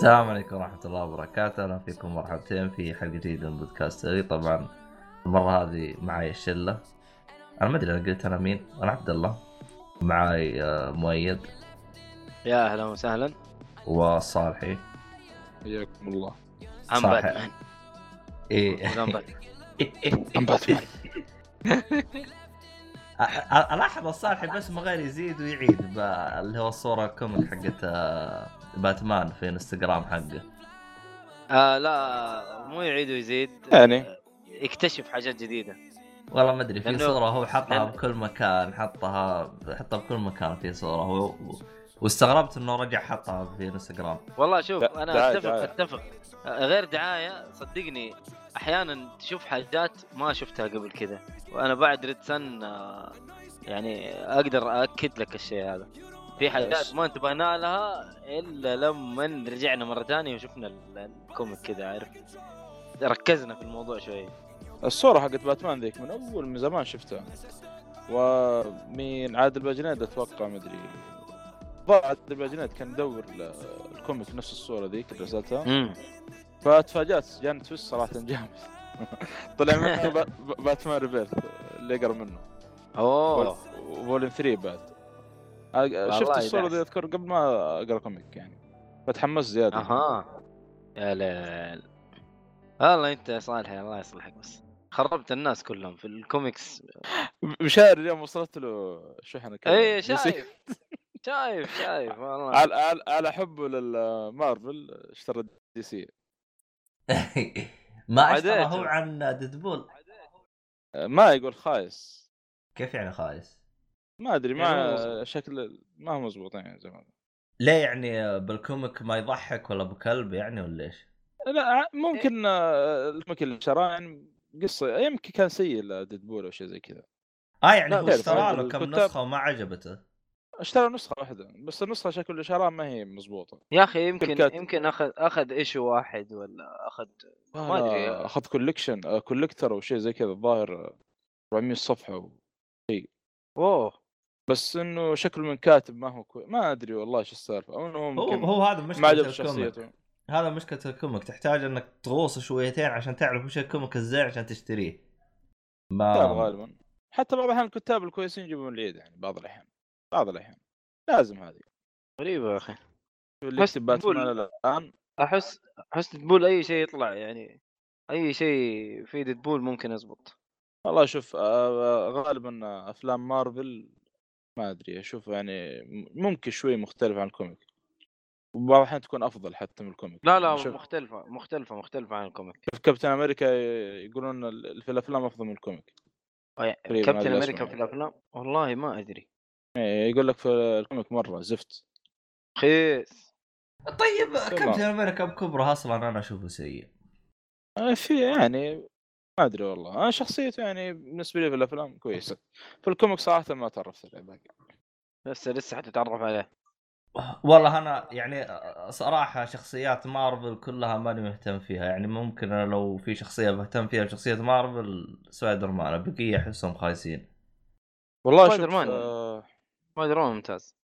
السلام عليكم ورحمة الله وبركاته، أهلا فيكم مرحبتين في حلقة جديدة من بودكاست طبعا المرة هذه معي الشلة أنا ما أدري أنا قلت أنا مين، أنا عبد الله. معي آه، مؤيد. يا أهلا وسهلا. وصالحي. حياكم الله. عم. باتمان إيه. عم باتمان ألاحظ الصالحي بس ما غير يزيد ويعيد ب- اللي هو الصورة الكوميك حقت آه، باتمان في انستغرام حقه. آه لا مو يعيد ويزيد. يعني. آه، يكتشف حاجات جديدة. والله ما أدري في لأنه- صورة هو حطها لأن- بكل مكان حطها حطها بكل مكان في صورة هو. واستغربت إنه رجع حطها في انستغرام. والله شوف أنا دعاية- أتفق دعاية. أتفق. آه، غير دعاية صدقني أحيانا تشوف حاجات ما شفتها قبل كذا. وأنا بعد Red Son آه، يعني أقدر أأكد لك الشيء هذا. في حاجات. ما انتبهنا لها إلا لما رجعنا مرة ثانية وشفنا ال- ال comic كذا عارف؟ ركزنا في الموضوع شوية الصورة حقت باتمان ذيك من أول من زمان شفتها. ومين عادل باجنيد أتوقع مدري ضاع عادل باجنيد كان يدور ال comic نفس الصورة ذيك اللي رسلتها. فتفاجأت جاني twist صراحة جامد. طلع منه با- با- باتمان Rebirth اللي يقرا منه. أوه. و volume 3 بعد. شفت دعس. دي أذكر؟ قبل ما أقرأ comic يعني. فتحمست زيادة. أها. يا ليل. والله أنت يا صالح الله يصلحك بس. خربت الناس كلهم في الكوميكس مشاعر اليوم وصلت له شحنة كذا. اي. شايف. شايف شايف والله. على على على حبه للمارفل اشترى دي سي. ما اشترى. هو عن ديدبول. ما يقول خايس. كيف يعني خايس؟ ما أدري يعني ما مظبوط. شكل ما هو مزبوط يعني زي ما ليه يعني بال comic ما يضحك ولا بكلب يعني ولا إيش؟ لا ممكن آه، ال comic اللي شراه يعني قصة يمكن كان سيء لديدبول أو شيء زي كذا. آه يعني لا، هو اشترى له كم الكتاب- نسخة وما عجبته. اشترى نسخة واحدة بس النسخة شكل اللي شراها ما هي مزبوطة. يا أخي يمكن كات- يمكن أخذ أخذ issue واحد ولا أخذ ما أدري. أخذ collection collector أو شيء زي كذا الظاهر آه، 400 صفحه و... أوه. بس إنه شكله من كاتب ما هو كوي... ما أدري والله إيش السالفة. أو إنه هو هو هذا ما مشكلة عجب ال comic. شخصيته هذا مشكلة ال comic. تحتاج إنك تغوص شويتين عشان تعرف وش ال comic الزين عشان تشتريه. ما غالبا. حتى بعض الأحيان الكتاب الكويسين يجيبون العيد يعني بعض الأحيان. بعض الأحيان. لازم هذه. غريبة يا أخي. اللي بس يكتب باتمان تقول- الآن. احس أحس تقول أي شيء يطلع يعني أي شيء في ديدبول ممكن يزبط. والله شوف آه، غالبا أفلام مارفل ما أدري أشوف يعني ممكن شوي مختلف عن ال comic. وبعض الأحيان تكون أفضل حتى من ال comic. لا لا يعني شوف مختلفة مختلفة مختلفة عن ال comic. شوف كابتن أمريكا يقولون في الأفلام أفضل من ال comic. كابتن أمريكا. في الأفلام؟ والله ما أدري. إيه، يقول لك في ال comic مرة زفت. خيس. طيب. كابتن أمريكا بكبره أصلا أنا أشوفه سيء. آه، في يعني أدري والله. أنا شخصيته يعني بالنسبة لي في الأفلام كويسة. في ال comic صراحة ما تعرفت عليه باقي. لسه لسه حتتعرف عليه. والله أنا يعني صراحة شخصيات مارفل كلها ماني مهتم فيها. يعني ممكن أنا لو في شخصية بهتم فيها شخصيه مارفل سبايدر مان البقية أحسهم خايسين. والله سبايدر مان. آه، سبايدر مان ممتاز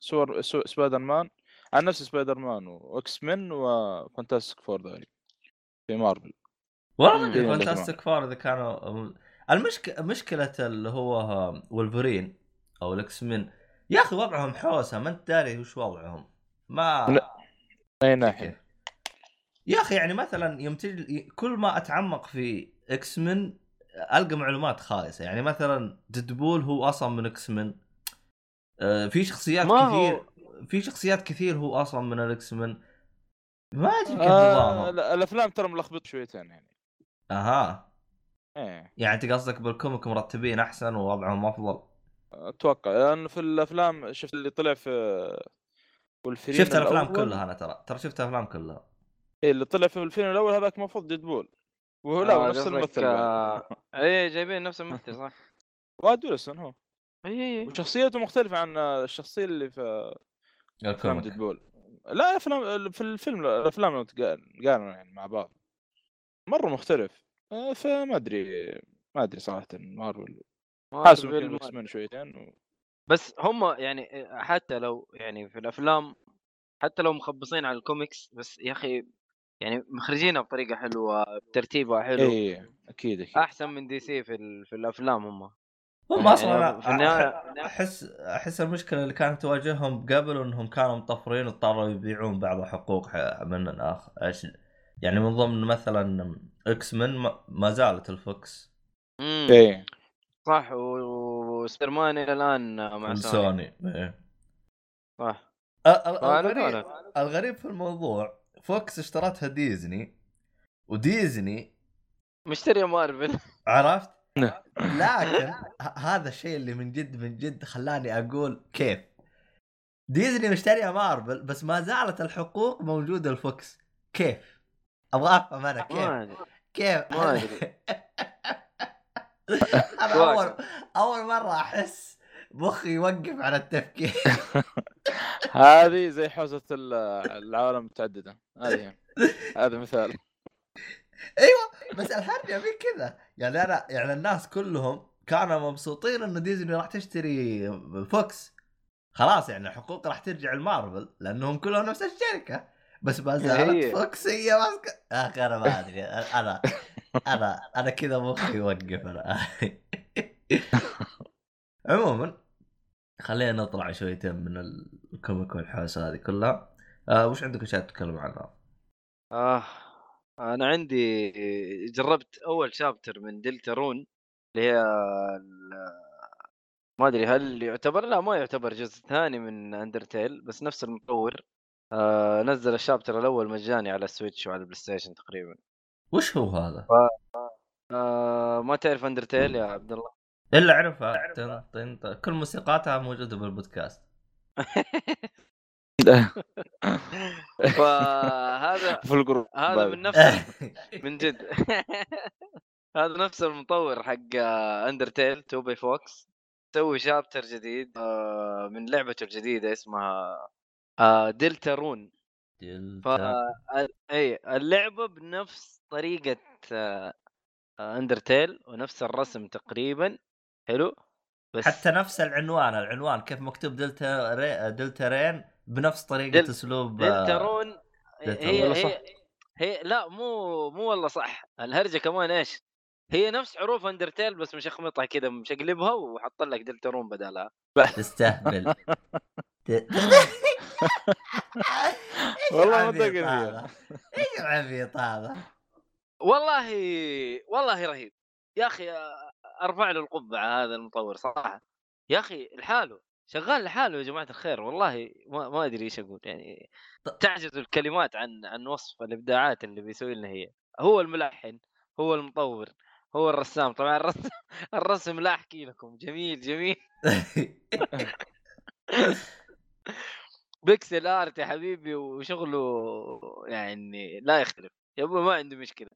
صور سو- سبايدر مان عن نفس سبايدر مان و X-Men وفانتاستيك فور ذولي. في مارفل. والله ما. أدري فانتاستيك فور إذا كانوا المشكلة مشكلة اللي هو ولفرين أو ال X-Men يا أخي وضعهم حوسة ما أنت داري وش وضعهم. ما لا. أي ناحية. يا أخي يعني مثلا يوم تجي كل ما أتعمق في X-Men ألقى معلومات خايسة. يعني مثلا ديدبول هو أصلا من X-Men آه، في شخصيات كثير هو في شخصيات كثير هو أصلا من ال X-Men ما أدري كيف آه الأفلام ترى ملخبط شويتين يعني. أها. إيه. يعني أنت قصدك بال comic مرتبين أحسن ووضعهم أفضل. أتوقع لأنه في الأفلام شفت اللي طلع في والفيلم شفت الأفلام كلها أنا ترى. ترى شفت الأفلام كلها. إيه اللي طلع في الفيلم الأول هذاك المفروض ديدبول وهو لا آه، نفس الممثل. آه، اي جايبين نفس الممثل صح؟ واد ويلسون هو. اي اي وشخصيته مختلفة عن الشخصية اللي في أفلام ال comic ديدبول لا أفلام في الفيلم الأفلام قارنوا يعني مع بعض. مرة مختلف. آه، فما أدري ما أدري صراحة مارفل X-Men شويتين و... بس هم يعني حتى لو يعني في الأفلام حتى لو مخبصين على الكوميكس بس يا أخي يعني مخرجينها بطريقة حلوة ترتيبها حلو. اي أكيد أكيد. أحسن من DC في, ال... في الأفلام هم. هم يعني أصلا النهاية- أنا أحس أحس المشكلة اللي كانت تواجههم قبل إنهم كانوا مطفرين واضطروا يبيعون بعض الحقوق ح- من الآخر يعني من ضمن مثلا X-Men ما- ما زالت ال Fox. امم اي صح و- وسبيرمان إلى الآن مع سوني. سوني إيه. صح. الغريب. الغريب في الموضوع Fox اشترتها Disney و Disney مشتري مارفل. عرفت؟ لكن ه- هذا الشيء اللي من جد من جد خلاني أقول كيف. ديزني مشتريه مارفل بس ما زالت الحقوق موجودة ال Fox. كيف؟ أبغى افهم أنا كيف؟ ما أدري. كيف؟ ما أدري. أنا أول أول مرة أحس مخي يوقف على التفكير. هذه زي حوزة ال- العوالم المتعدده هذه هذا مثال. بس الهرجه مي كذا. يعني أنا يعني الناس كلهم كانوا مبسوطين انه ديزني راح تشتري Fox. خلاص يعني الحقوق راح ترجع لمارفل لأنهم كلهم نفس الشركة. بس ما زالت هي. Fox هي ماسكة. أخي أنا ما أدري. أنا أنا أنا كذا مخي يوقف أنا. عموما خلينا نطلع شويتين من ال comic والحوسة هذه كلها. آه وش عندك أشياء تتكلم عنها؟ آه أنا عندي جربت أول chapter من Deltarune اللي هي ما أدري هل يعتبر؟ لا ما يعتبر جزء ثاني من Undertale بس نفس المطور. آه نزل ال chapter الأول مجاني على ال Switch وعلى ال PlayStation تقريبا. وش هو هذا؟ آه ما تعرف Undertale يا عبد الله؟ إلا أعرفها. كل موسيقاتها موجودة بالبودكاست. فهذا في الجروب هذا من نفس من جد. هذا نفس المطور حق Undertale Toby Fox. سوي chapter جديد آه، من لعبته الجديدة اسمها آه، Deltarune ف اي اللعبة بنفس طريقة آه، آه، Undertale ونفس الرسم تقريبا. حلو؟ بس حتى نفس العنوان العنوان كيف مكتوب دلتا ري... دلتا رين بنفس طريقة دل- أسلوب آه، Deltarune دلتارون. هي صح. هي هي لا مو مو والله صح. الهرجة كمان إيش؟ هي نفس حروف Undertale بس مشخمطها كذا مشقلبها وحط لك Deltarune بدالها. تستهبل. والله فيها. هذا؟ إيش العبيط هذا؟ والله والله رهيب. يا أخي أرفع له القبعة هذا المطور صراحة. يا أخي لحاله. شغال لحاله يا جماعة الخير. والله ما, ما أدري إيش أقول. يعني تعجز الكلمات عن عن وصف الإبداعات اللي بيسوي لنا هي. هو الملحن هو المطور هو الرسام. طبعا الرسم الرسم لا أحكي لكم. جميل جميل. pixel art يا حبيبي وشغله يعني لا يختلف. يا أبوي ما عندي مشكلة.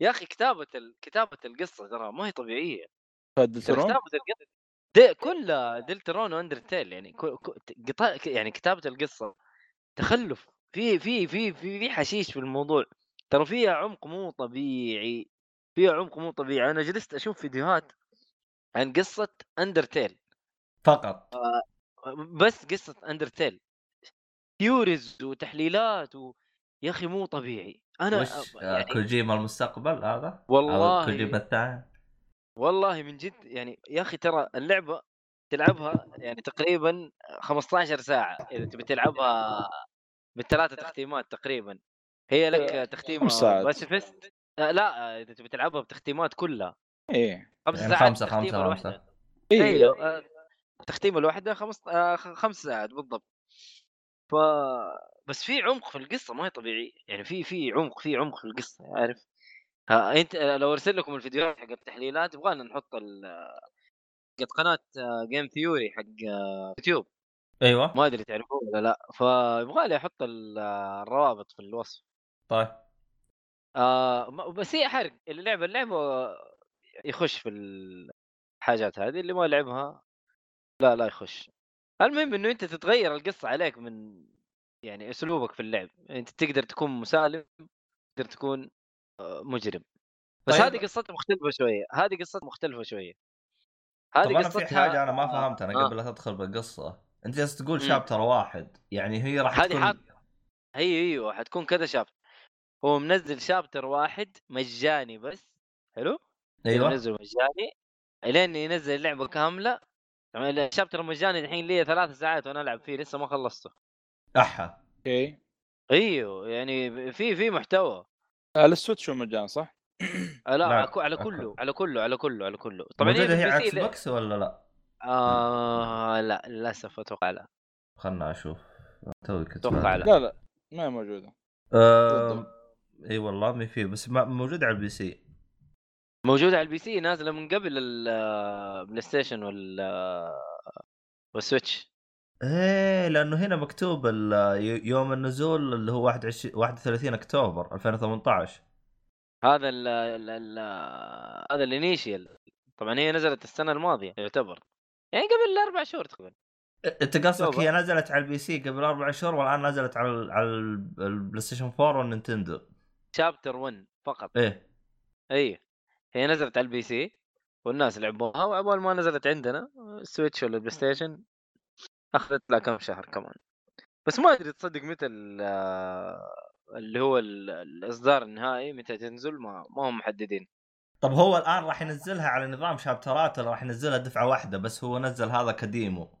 يا أخي كتابة ال... كتابة القصة ترى ما هي طبيعية. Deltarune كتابة القصة دي كلها Deltarune و Undertale يعني. يعني كتابة القصة تخلف. في في في في في حشيش في الموضوع. ترى فيها عمق مو طبيعي فيها عمق مو طبيعي. أنا جلست أشوف فيديوهات عن قصة Undertale. فقط. بس قصة Undertale. theories وتحليلات و... يا أخي مو طبيعي أنا وش آه، يعني كوجيما المستقبل هذا؟ والله كوجيما الثاني؟ والله من جد يعني يا أخي ترى اللعبة تلعبها يعني تقريبا 15 ساعة إذا تبي تلعبها بالثلاثة تختيمات تقريبا هي لك تختيمة خمس ساعات. pacifist آه لا آه، إذا تبي تلعبها بتختيمات كلها إيه خمس يعني ساعات خمسة الواحدة. خمسة إيه أيوه آه، التختيمه الواحدة خمس آه، خ- خمس ساعات بالضبط ف بس في عمق في القصة ما هي طبيعي يعني في في عمق في عمق في القصة عارف؟ ها أنت لو أرسل لكم الفيديوهات حق التحليلات يبغانا نحط ال حق قناة Game Theory حق يوتيوب. أيوه. ما أدري تعرفوه ولا لأ فيبغى لي أحط ال- الروابط في الوصف. طيب. آه بس هي حرق اللي لعب اللعبة يخش في الحاجات هذه اللي ما لعبها لا لا يخش. المهم إنه أنت تتغير القصة عليك من يعني أسلوبك في اللعب. أنت تقدر تكون مسالم تقدر تكون آه، مجرم. بس طيب. هذه قصتها مختلفة شوية. هذه قصتها مختلفة شوية. هذه أنا في قصتها حاجة أنا ما فهمتها أنا آه. قبل لا تدخل بالقصة. أنت جالس تقول. chapter واحد. يعني هي راح تكون حاط هي أيوه حتكون كذا chapter. هو منزل chapter واحد مجاني بس حلو؟ أيوه. منزله مجاني إلين ينزل اللعبة كاملة. طبعا ال chapter المجاني الحين لي ثلاث ساعات وأنا ألعب فيه لسه ما خلصته أحا okay إيوه يعني في في محتوى على ال Switch هو مجان صح؟ آه، لا لا، على. كله على كله على كله على كله طبعا موجودة هي على Xbox ولا لا؟ آه لا للأسف أتوقع لا خلنا أشوف توي كنت. لا. لا لا ما هي موجودة آه... إي والله ما في بس ما موجود على ال PC موجوده على ال PC نازلة من قبل ال PlayStation وال وال Switch. إيه لأنه هنا مكتوب يوم النزول اللي هو 21 31 أكتوبر 2018 هذا ال ال هذا ال initial طبعا هي نزلت السنة الماضية يعتبر. يعني قبل أربع شهور تقريبا. أنت قصدك. هي نزلت على ال PC قبل أربع شهور والآن نزلت على على ال- البلاي ستيشن 4 وال Nintendo. chapter 1 فقط. إيه. اي هي نزلت على ال PC والناس لعبوها وعقبال ما نزلت عندنا ال Switch ولا ال PlayStation أخذت لها كم شهر كمان. بس ما أدري تصدق متى ال- اللي هو ال- الإصدار النهائي متى تنزل ما ما هم محددين. طب هو الآن راح ينزلها على نظام شابترات ولا راح ينزلها دفعة واحدة بس هو نزل هذا كديمو؟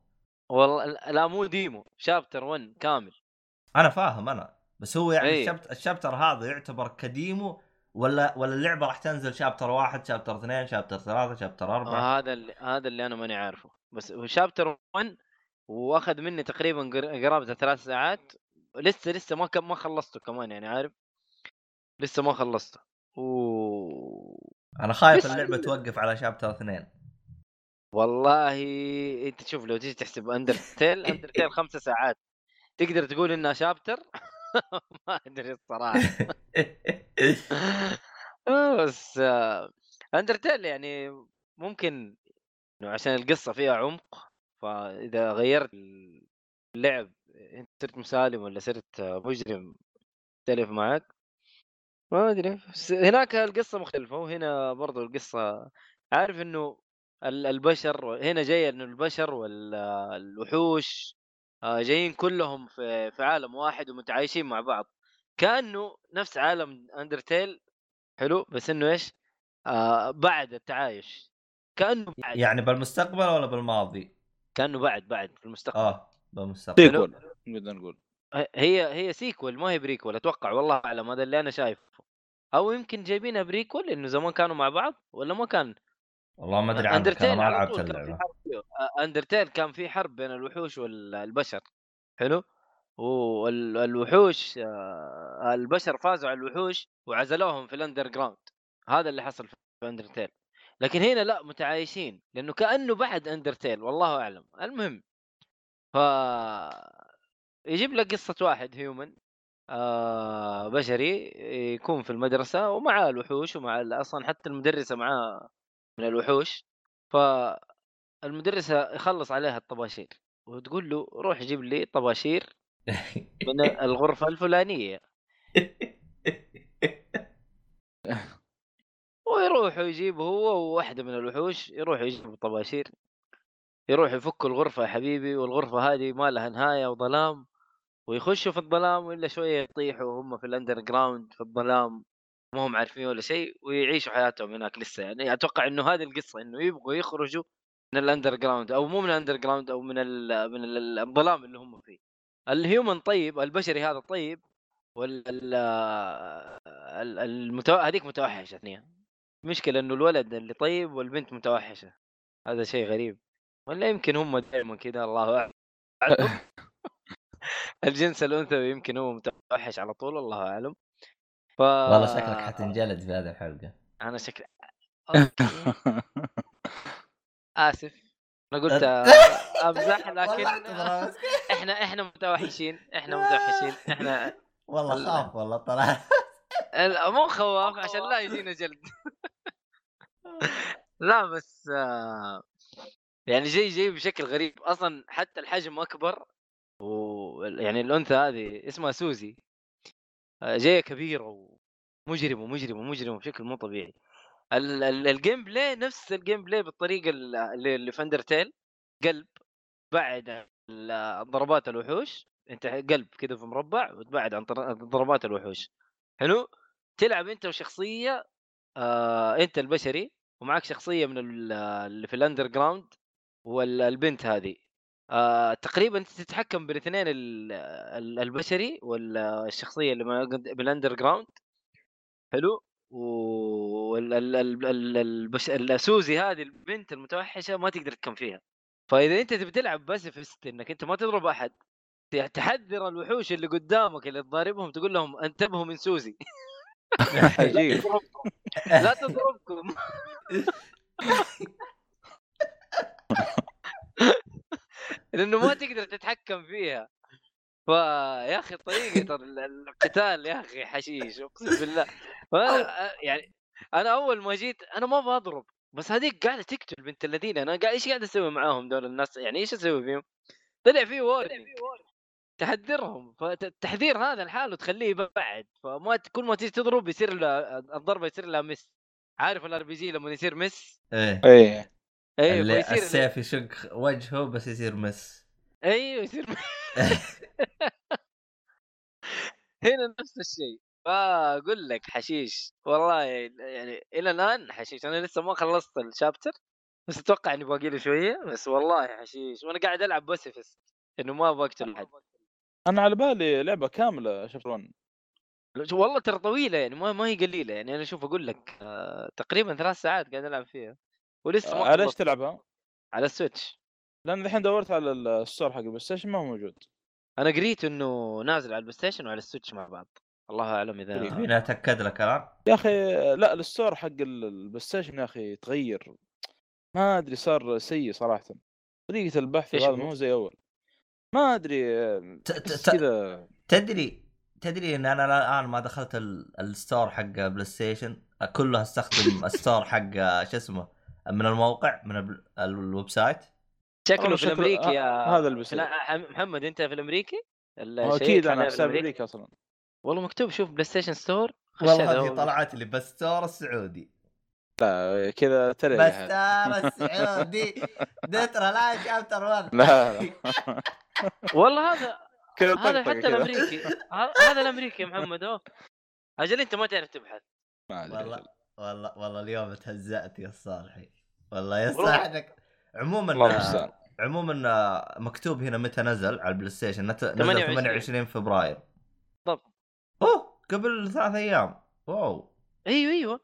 والله لا مو ديمو شابتر 1 كامل. أنا فاهم أنا. بس هو يعني. الشابتر, الشابتر هذا يعتبر كديمو ولا ولا اللعبة راح تنزل شابتر واحد شابتر اثنين شابتر ثلاثة شابتر أربعة؟ آه هذا اللي هذا اللي أنا ماني عارفه. بس شابتر 1 وأخذ مني تقريبا قر- قرابة ثلاث ساعات. لسه لسه ما ما خلصته كمان يعني عارف؟ لسه ما خلصته. و أنا خايف اللعبة توقف على chapter اثنين. والله أنت شوف لو تيجي تحسب اندرتيل اندرتيل خمسة ساعات. تقدر تقول إنها chapter؟ ما أدري الصراحة. آه، بس اندرتيل يعني ممكن إنه عشان القصة فيها عمق فإذا غيرت اللعب انت صرت مسالم ولا صرت مجرم يختلف معك. ما أدري هناك القصة مختلفة وهنا برضو القصة عارف إنه ال- البشر هنا جاي إنه البشر والوحوش آه، جايين كلهم في في عالم واحد ومتعايشين مع بعض. كأنه نفس عالم اندرتيل حلو بس إنه إيش؟ آه بعد التعايش. كأنه بعد. يعني بالمستقبل ولا بالماضي؟ كأنه بعد بعد في المستقبل. آه بالمستقبل. sequel نقدر نقول. هي هي sequel ما هي prequel أتوقع والله أعلم هذا اللي أنا شايفه. أو يمكن جايبينها prequel انه زمان كانوا مع بعض ولا ما كان؟ والله ما أدري عنك أنا ما لعبت اللعبة. أندرتيل كان في حرب بين الوحوش والبشر. حلو؟ والوحوش آه، البشر فازوا على الوحوش وعزلوهم في ال underground هذا اللي حصل في أندرتيل. لكن هنا لا متعايشين لأنه كأنه بعد أندرتيل والله أعلم. المهم ف يجيب لك قصة واحد هيومن آه بشري يكون في المدرسة ومعاه الوحوش ومع أصلا حتى المدرسة معاه من الوحوش فالمدرسه يخلص عليها الطباشير وتقول له روح جيب لي طباشير من الغرفة الفلانية. ويروح يجيب هو وواحدة من الوحوش يروح يجيب طباشير يروح يفكوا الغرفة يا حبيبي والغرفة هذه ما لها نهاية وظلام ويخشوا في الظلام ولا شوية يطيحوا هم في ال underground في الظلام. ما هم عارفين ولا شيء ويعيشوا حياتهم هناك لسه. يعني أتوقع إنه هذه القصة إنه يبغوا يخرجوا من ال underground أو مو من ال underground أو من ال من ال الظلام اللي هم فيه. ال human طيب البشري هذا طيب وال ال ال- المتو... هذيك متوحشة اثنين. مشكلة إنه الولد اللي طيب والبنت متوحشة. هذا شيء غريب. ولا يمكن هم دائما كذا الله أعلم. الجنس الأنثوي يمكن هو متوحش على طول الله أعلم. ف والله شكلك حتنجلد في هذه الحلقة. أنا شكل أوكي. آسف. أنا قلت أمزح لكن إحنا إحنا متوحشين إحنا متوحشين إحنا والله خاف والله طلع. مو خواف عشان لا يجينا جلد. لا بس آه، يعني جاي جاي بشكل غريب. أصلا حتى الحجم أكبر ويعني الأنثى هذه اسمها سوزي. جاية كبيره ومجرمه مجرمه مجرمه بشكل مو طبيعي. ال- ال- ال gameplay نفس ال gameplay بالطريقة ال- اللي في اندرتيل قلب بعد ضربات الوحوش. انت قلب كذا في مربع وتبعد عن ضربات الوحوش. حلو؟ تلعب انت وشخصية آه انت البشري ومعك شخصية من ال- اللي في ال underground والبنت هذه. آه تقريبا أنت تتحكم بالاثنين ال- ال- البشري والشخصية اللي ما- بال underground حلو. والسوزي هذه البنت المتوحشة ما تقدر تكم فيها. فإذا أنت تبي تلعب بس في إنك أنت ما تضرب أحد. تحذر الوحوش اللي قدامك اللي تضاربهم تقول لهم انتبهوا من سوزي. عجيب. لا تضربكم. لأنه ما تقدر تتحكم فيها. فيا أخي طريقة ال- القتال يا أخي حشيش أقسم بالله. يعني أنا أول ما جيت أنا ما بضرب بس هذيك قاعدة تقتل بنت الذين. أنا قاعد إيش قاعد أسوي معاهم دول الناس؟ يعني إيش أسوي فيهم؟ طلع في warning تحذرهم. فالتحذير هذا لحاله تخليه يبعد فما كل ما تيجي تضرب يصير له الضربة يصير لها miss عارف ال RPG لما يصير مس إيه. إيه. أيوه اللي فيصير السيف يشق وجهه بس يصير miss. أيوه يصير هنا نفس الشيء. فأقول لك حشيش. والله يعني إلى الآن حشيش. أنا لسه ما خلصت ال chapter بس أتوقع إني باقي لي شوية. بس والله حشيش. وأنا قاعد ألعب pacifist إنه ما بقتل احد أنا على بالي لعبة كاملة شفرون والله ترى طويلة يعني ما ما هي قليلة يعني. أنا شوف أقول لك آه تقريبا ثلاث ساعات قاعد ألعب فيها. ولسه ما على إيش. تلعبها؟ على السويتش. لأن الحين دورت على ال store حق البلاي ستيشن ما هو موجود؟ أنا قريت إنه نازل على البلاي ستيشن وعلى السويتش مع بعض. الله أعلم إذا. تبيني أتأكد لك الان يا أخي لا ال store حق ال- البلاي ستيشن يا أخي تغير. ما أدري صار سيء صراحة. طريقة البحث هذا؟ مو زي أول. ما أدري ت- تحس ت- كذا. تدري تدري إن أنا الآن ما دخلت ال- ال store حق بلاي ستيشن كله استخدم ال store حق شو اسمه؟ من الموقع من الويب سايت شكله في الأمريكي يا هذا اللي بيصير. لا، محمد أنت في الأمريكي؟ شيك أكيد أنا في؟ أمريكا أصلا والله مكتوب شوف بلاي ستيشن ستور والله. هذه طلعت لي بس ستور السعودي لا كذا ترى بس ستور السعودي دترا لا شابتر 1 لا لا والله هذا هذا حتى. الأمريكي هذا الأمريكي يا محمد اهو أجل أنت ما تعرف تبحث ما. والله والله والله اليوم تهزأت يا صالحي والله. صاحبك عموما عموما مكتوب هنا متى نزل على البلاي ستيشن نت- نزل 28. 28 فبراير بالضبط. أوه قبل ثلاث أيام wow إيوه إيوه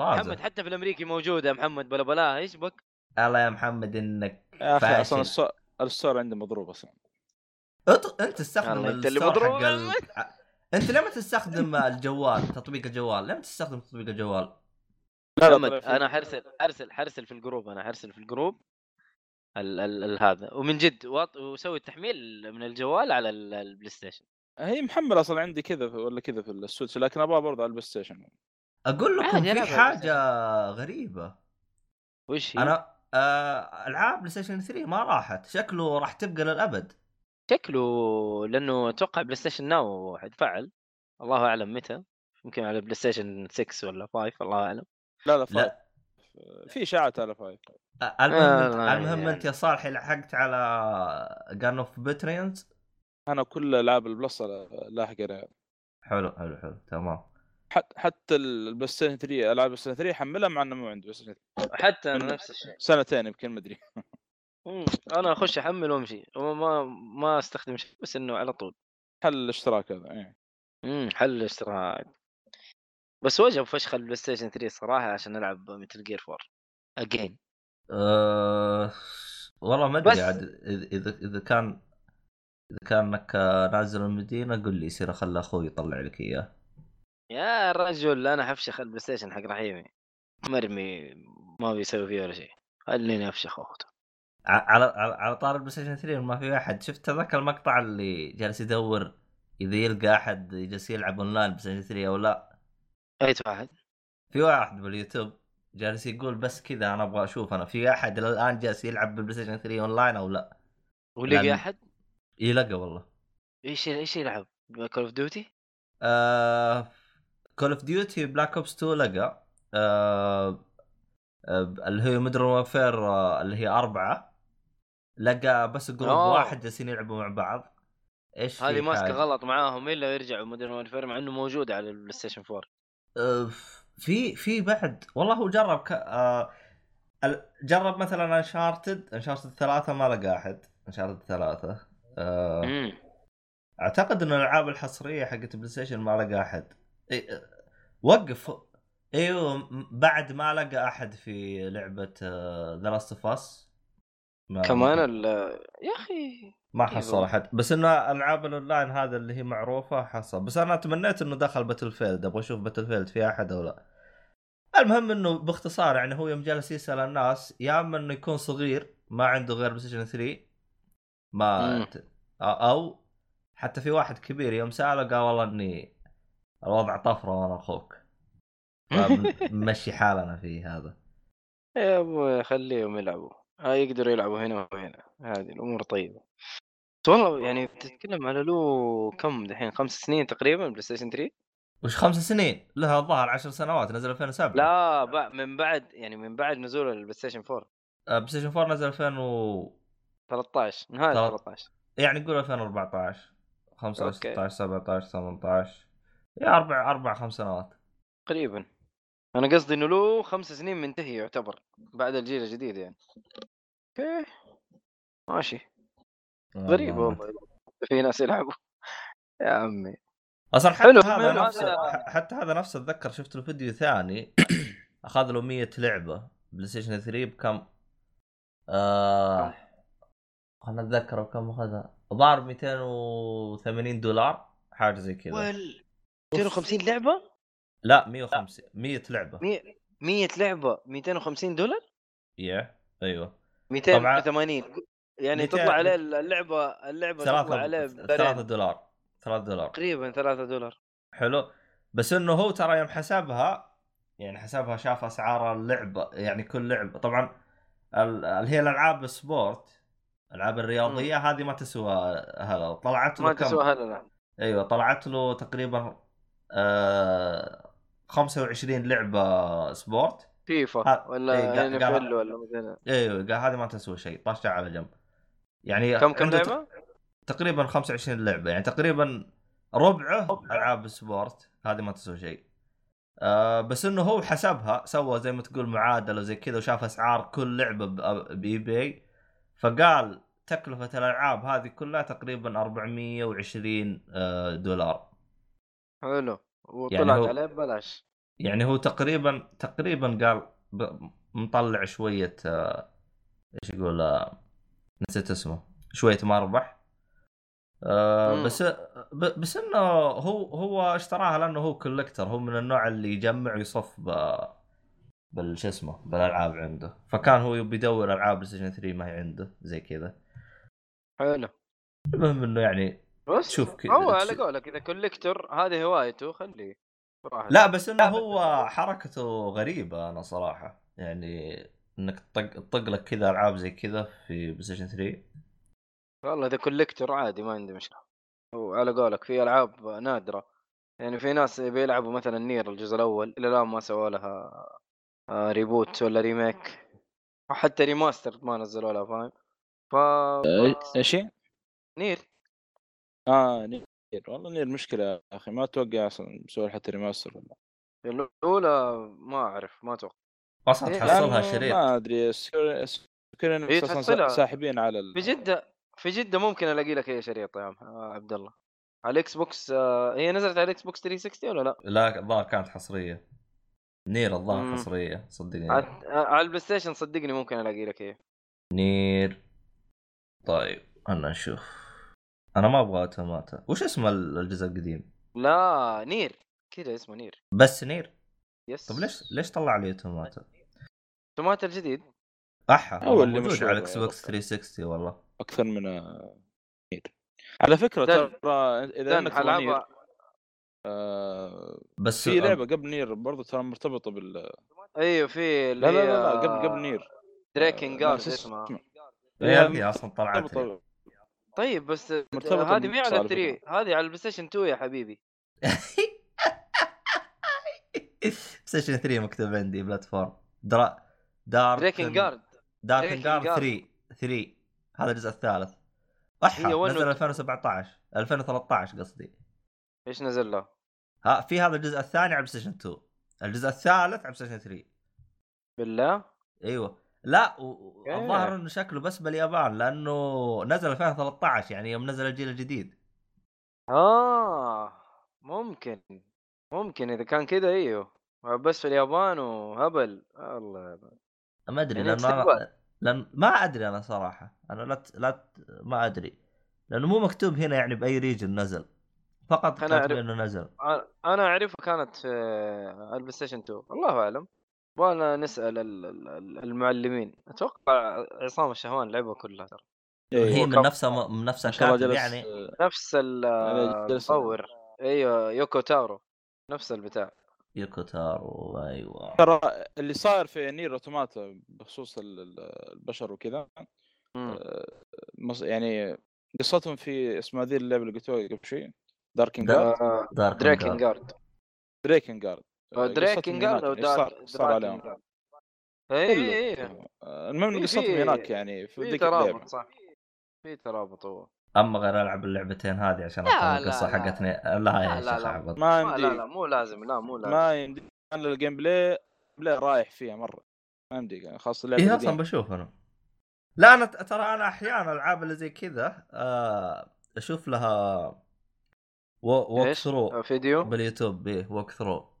محمد طازه حتى في الأمريكي موجوده يا محمد بلا بلا إيش بك؟ الله يا محمد إنك يا أخي أصلا فاشل. ال store ال store عندي مضروب أصلا أط- أنت تستخدم أنت اللي مضروب. حق ال... أنت ليه ما تستخدم الجوال تطبيق الجوال ليه ما تستخدم تطبيق الجوال لا لا محمد أنا حرسل حرسل حرسل في الجروب أنا حرسل في الجروب ال ال ال هذا. ومن جد واط- وسوي التحميل من الجوال على ال- البلاي ستيشن. هي محمل أصلا عندي كذا ولا كذا في السويتش لكن أبغى برضه على البلاي ستيشن. أقول لكم في حاجة غريبة. وش هي؟ أنا آه ألعاب بلاي ستيشن 3 ما راحت. شكله راح تبقى للأبد. شكله لأنه أتوقع بلاي ستيشن Now حيتفعل. الله أعلم متى. يمكن على بلاي ستيشن 6 ولا 5 الله أعلم. لا لا five لا في اشاعات على five المهم آه، لا، المهم يعني. أنت يا صالحي لحقت على جان اوف veterans أنا كل العاب ال Plus لاحق عليها حلو حلو حلو تمام. حتى حتى البلاي ستيشن 3 العاب البلاي ستيشن 3 حملها مع إنه مو عندي بلاي ستيشن 3 حتى أنا نفس الشيء. سنتين يمكن ما أدري. أنا أخش أحمل وأمشي. وما ما أستخدم شيء بس إنه على طول. حل الاشتراك هذا إيه. امم حل الاشتراك. بس وجب فشخ البلاي ستيشن 3 صراحة عشان العب مثل Gear 4 اجين أه... والله ما أدري عاد اذا إذا إذا كان إذا كانك نازل المدينة قل لي يصير أخلي أخوي يطلع لك إياه. يا رجل أنا حفشخ البلاي ستيشن حق رحيمي. مرمي ما بيسوي فيه ولا شيء. خليني أفشخ على على على طار البلاي ستيشن 3 ما في أحد. شفت ذاك المقطع اللي جالس يدور إذا يلقى أحد جالس يلعب أونلاين بلاي ستيشن 3 أو لا؟ اي واحد؟ في واحد باليوتيوب جالس يقول بس كذا أنا أبغى أشوف أنا في أحد الآن جالس يلعب بالبلاي ستيشن 3 اونلاين أو لا؟ ولقي لأن- أحد؟ يلقى والله. إيش إيش يلعب؟ Call of Duty Call of Duty Black Ops 2 لقى. آه آه اللي هي Modern Warfare آه اللي هي أربعة. لقى بس group أوه. واحد جالسين يلعبوا مع بعض. إيش هذه ماسكة؟ غلط معاهم إلا يرجعوا Modern Warfare مع إنه موجود على البلاي ستيشن 4 أه، في في بعد والله هو جرب ك... آه جرب مثلا Uncharted Uncharted ثلاثة ما لقى أحد. Uncharted ثلاثة. آه أعتقد إن الألعاب الحصرية حقت بلاي ستيشن ما لقى أحد. إيه، آه، وقف. إيوه بعد ما لقى أحد في لعبة The Last of Us كمان ال... يا أخي ما إيه حصل. أحد. بس إنه ألعاب الأونلاين هذا اللي هي معروفة حصل. بس أنا تمنيت إنه دخل Battlefield أبغى أشوف Battlefield في أحد أو لا. المهم إنه باختصار يعني هو يوم جالس يسأل الناس يا أما إنه يكون صغير ما عنده غير بلاي ستيشن 3 ما أو حتى في واحد كبير يوم سأله قال والله إني الوضع طفرة وأنا أخوك. فمشي حالنا في هذا. يا أبوي خليهم يلعبوا. ها يقدروا يلعبوا هنا وهنا. هذه الأمور طيبة. بس والله يعني تتكلم على له كم دحين خمس سنين تقريبا بلاي ستيشن 3 وش خمس سنين؟ لها الظاهر عشر سنوات نزل 2007 لا بع- من بعد يعني من بعد نزول البلاي ستيشن 4 آه، بلاي ستيشن 4 نزل 2000 و 13 نهاية ثلاث- 13 يعني نقول 2014 15 أوكي. 16 17 18 يا أربع أربع خمس سنوات. تقريبا. أنا قصدي إنه له خمس سنين منتهي يعتبر بعد الجيل الجديد يعني. أوكي. ماشي. غريبة والله. في ناس يلعبوا. يا عمي. أصلا حتى حلو، هذا حلو، نفسه هذا- حتى هذا نفسه أتذكر شفت له فيديو ثاني. أخذ له 100 لعبة بلاي ستيشن 3 بكم؟ آه خلنا أتذكر بكم أخذها. الظاهر 280 دولار حاجة زي كذا. وال 250 لعبة؟ لا 150 100 لعبة. 100 100 لعبة 250 دولار؟ يا أيوه. 280 يعني 200 تطلع عليه اللعبة اللعبة تطلع عليه ثلاثة ثلاثة برين دولار ثلاثة دولار. تقريبا 3 دولار. حلو. بس إنه هو ترى يوم حسبها يعني حسبها شاف أسعار اللعبة يعني كل لعبة. طبعا ال- اللي هي الألعاب ال sport الألعاب الرياضية هذه ما تسوى هذا طلعت له ما؟ تسوى هلا لا. أيوه طلعت له تقريبا آه 25 لعبة sport. FIFA ها، ولا ان قال- ولا مثلا أيوه قال هذه ما تسوى شيء طاشها على جنب. يعني كم كم لعبة؟ تقريبا 25 لعبة يعني تقريبا ربعه ألعاب ال sport هذه ما تسوي شيء. آه بس إنه هو حسبها سوى زي ما تقول معادلة زي كذا وشاف أسعار كل لعبة ب eBay فقال تكلفة الألعاب هذه كلها تقريبا 420 آه، دولار. حلو. وطلعت هو- عليه ببلاش. يعني هو تقريبا تقريبا قال ب- مطلع شوية آه، إيش يقول آه، نسيت اسمه شوية مربح آه. بس ب- بس إنه هو هو اشتراها لأنه هو collector هو من النوع اللي يجمع ويصف ب بال شو اسمه بالألعاب عنده. فكان هو يبي يدور ألعاب بلاي ستيشن 3 ما هي عنده زي كذا. حلو. المهم إنه يعني بس شوف كذا- هو على قولك إذا collector هذه هوايته خليه. لا بس إنه هو حركته غريبة أنا صراحة يعني إنك تطق تطق لك كذا ألعاب زي كذا في بلاي ستيشن 3 والله إذا collector عادي ما عندي مشكلة. وعلى قولك في ألعاب نادرة. يعني في ناس بيلعبوا مثلا Nier الجزء الأول إلى الآن ما سووا لها آه، reboot ولا remake وحتى remaster ما نزلوا لها فاهم؟ ف إيش هي؟ Nier آه Nier. والله Nier مشكلة يا أخي ما أتوقع أصلا مسوي حتى remaster ولا. الأولى ما أعرف ما أتوقع. أصلا إيه، تحصلها شريط. ما أدري سكوير سكوير إيه، أصلا. ساحبين على ال... في جدة في جدة ممكن ألاقي لك هي شريط يا عم آه، عبد الله. على ال Xbox آه، هي نزلت على ال Xbox 360 ولا لا؟ لا الظاهر كانت حصرية. Nier الظاهر. حصرية. صدقني. على على البلاي ستيشن صدقني ممكن ألاقي لك هي Nier. طيب أنا نشوف. أنا ما أبغى Automata. وش اسم ال- الجزء القديم؟ لا Nier. كذا اسمه Nier. بس Nier؟ yes. طيب ليش ليش طلع لي Automata؟ Automata الجديد. أحا هو اللي موجود مشهور على Xbox رجل. 360 والله. أكثر من آه، Nier. على فكرة. ترى إذا انك حلعبها آه، بس في لعبة قبل Nier برضو ترى مرتبطة بال أيوه في لا لا لا, لا قبل قبل Nier. Drakengard آه، ناس اسمها. اسمه. هي أصلا طلعت طيب بس هذه مي على بالمصاري 3 هذه على البلاي ستيشن 2 يا حبيبي. ستيشن 3 مكتوب عندي بلاتفورم. درا دارك دريكن جارد دارك جارد Guard. 3 3 هذا الجزء الثالث. احا نزل و- 2017 2013 قصدي. إيش نزل له؟ ها في هذا الجزء الثاني على بلاي ستيشن 2 الجزء الثالث على بلاي ستيشن 3 بالله؟ أيوه. لا و-. الظاهر إنه شكله بس باليابان لأنه نزل 2013 يعني يوم نزل الجيل الجديد. آه ممكن ممكن إذا كان كذا إيوه. بس في اليابان وهبل. الله ما أدري يعني لأنه لأن ما أدري أنا صراحة. أنا لا ت- لا ت- ما أدري. لأنه مو مكتوب هنا يعني بأي ريجن نزل. فقط كاتب أعرف- إنه نزل. أنا اعرفها كانت في ال PlayStation 2 الله أعلم. وأنا نسأل ال- ال- المعلمين. أتوقع عصام الشهوان لعبها كلها ترى. إيه. هي من نفسها من نفسها كاتب جلس يعني. آه، نفس يعني جلس- المطور أيوه يوكو تارو. نفس البتاع. يوكوتارو أيوه. ترى اللي صاير في Nier Automata بخصوص ال- ال- البشر وكذا. آه، مص- يعني قصتهم في اسمها ذي اللعبة اللي قلتوها قبل شوي Draken Da- Guard آه، Dark Drakengard Drakengard Drakengard أو صار, صار عليهم اي. اي اي آه، المهم قصتهم هناك يعني في ذيك ترابط اللعبه صح؟ في ترابط هو. أما غير ألعب اللعبتين هذه عشان لا، القصة. حقتني. لا يا لا، لا، شيخ ما ما لا لا مو لازم. لا مو لازم. ما يمديك أنا ال gameplay play رايح فيها مرة. ما يمديك خاصة اللعبة القديمة. أصلا بشوف أنا. لا أنا ترى أنا أحيانا الالعاب اللي زي كذا آه، أشوف لها walk؟ through video؟ بال YouTube. إيه walk through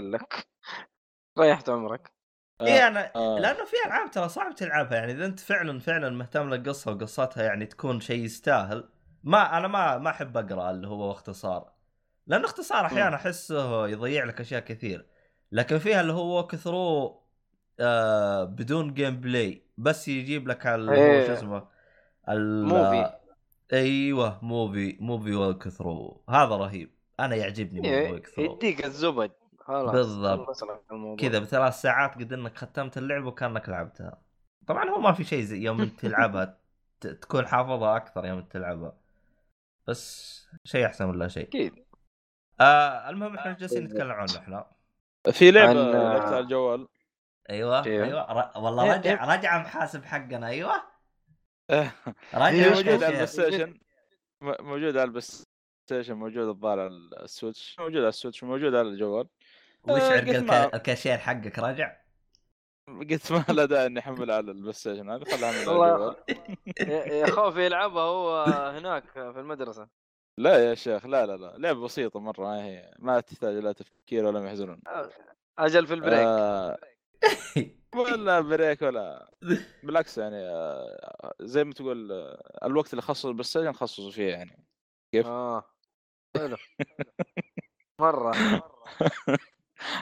لك. ريحت عمرك. آه، إيه أنا آه. لأنه في ألعاب ترى صعب تلعبها يعني إذا أنت فعلا فعلا مهتم للقصه وقصتها يعني تكون شيء يستاهل. ما أنا ما ما أحب أقرأ اللي هو اختصار لأنه اختصار أحيانا أحسه يضيع لك أشياء كثير. لكن فيها اللي هو walkthrough آه بدون gameplay بس يجيب لك اللي هو إيه. شو اسمه ال- movie. أيوه movie movie walkthrough هذا رهيب. أنا يعجبني movie إيه، walkthrough يديك الزبد. خلاص بالضبط. كذا بثلاث ساعات قد إنك ختمت اللعبة وكأنك لعبتها. طبعا هو ما في شيء زي يوم تلعبها تكون حافظها أكثر يوم تلعبها. بس شيء أحسن من لا شيء؟ أكيد. آه المهم إحنا جالسين نتكلم عنه إحنا. في لعبة عن- لعبتها على الجوال. أيوه. أيوه. ر... والله إيه، رجع رجع محاسب حقنا أيوه. إيه. رجع موجودة على. البلاي ستيشن. م- موجودة على البلاي ستيشن موجودة الظاهر على السويتش. موجودة على السويتش وموجوده على الجوال. وش عرق الكاشير حقك رجع قلت ما له داعي إني احملها على البلاي ستيشن هذا خلها على يا يا خوف يلعبها هو هناك في المدرسة. لا يا شيخ لا لا لا. لعبة بسيطة مرة ما هي ما تحتاج لا تفكير ولا محزون أجل في ال break. آه. ولا break ولا بالعكس يعني آه زي ما تقول آه الوقت اللي خصص ال PlayStation خصصوا فيه يعني. كيف؟ آه. حلو. مرة.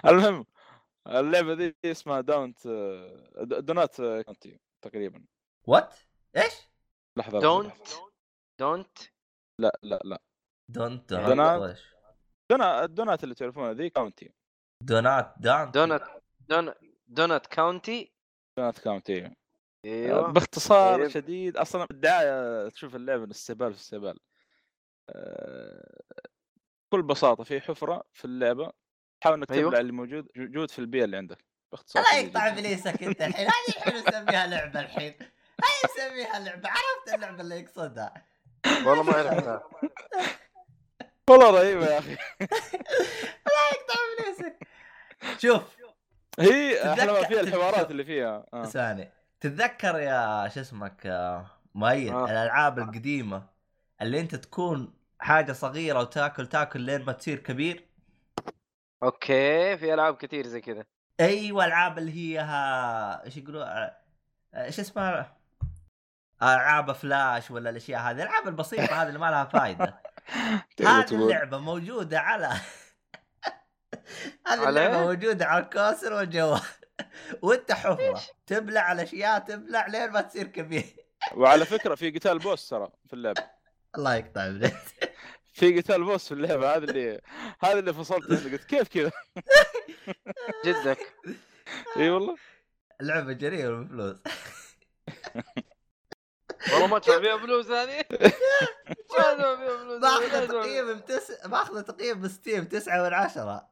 المهم اللعبة دي اسمها Donut Donut County تقريبا. what إيش؟ لحظة Donut. Donut لا لا لا. دونت دونات. دونات دونا الدونات اللي تعرفونها ذي كاونتي دونات دونت دونت دونت كاونتي دونات كاونتي أيوه. باختصار طيب. شديد أصلا الدعايه تشوف اللعبة استهبال في استهبال. آه، بكل بساطة في حفرة في اللعبة. حاول إنك أيوة. تبلع اللي موجود موجود في البيئة اللي عندك. باختصار لا شديد يقطع. ابليسك انت الحين. هذه الحين نسميها لعبة الحين. هاي نسميها لعبة. عرفت اللعبة اللي يقصدها. والله ما عرفتها والله رهيبة يا أخي. الله يقطع ابليسك شوف. هي أحلى فيها الحوارات اللي فيها. آه. ثاني. تتذكر يا شو اسمك آه، مؤيد آه. الألعاب القديمة اللي أنت تكون حاجة صغيرة وتاكل تاكل لين ما تصير كبير؟ okay في ألعاب كثير زي كذا أيوه ألعاب اللي هي ها- إيش يقولوا آه، إيش اسمها؟ ألعاب فلاش ولا الأشياء هذه الألعاب البسيطة هذه اللي ما لها فائده هذه. اللعبة موجودة على هذه اللعبة؟ موجودة على الكاسر والجوال. وأنت حفرة تبلع الاشياء تبلع لين ما تصير كبير. وعلى فكرة في قتال بوس ترى في اللعبة. الله يقطع ابنك في قتال بوس في اللعبة هذا اللي هذا اللي فصلت منه قلت كيف كذا؟ جدك. إي والله. لعبه جريمه بفلوس والله ما ادفع فيها فلوس هذه. ما ادفع فيها فلوس بأخذ ما أدفع فيها- تقييم بتس... بأخذ تقييم بستيم 9 من 10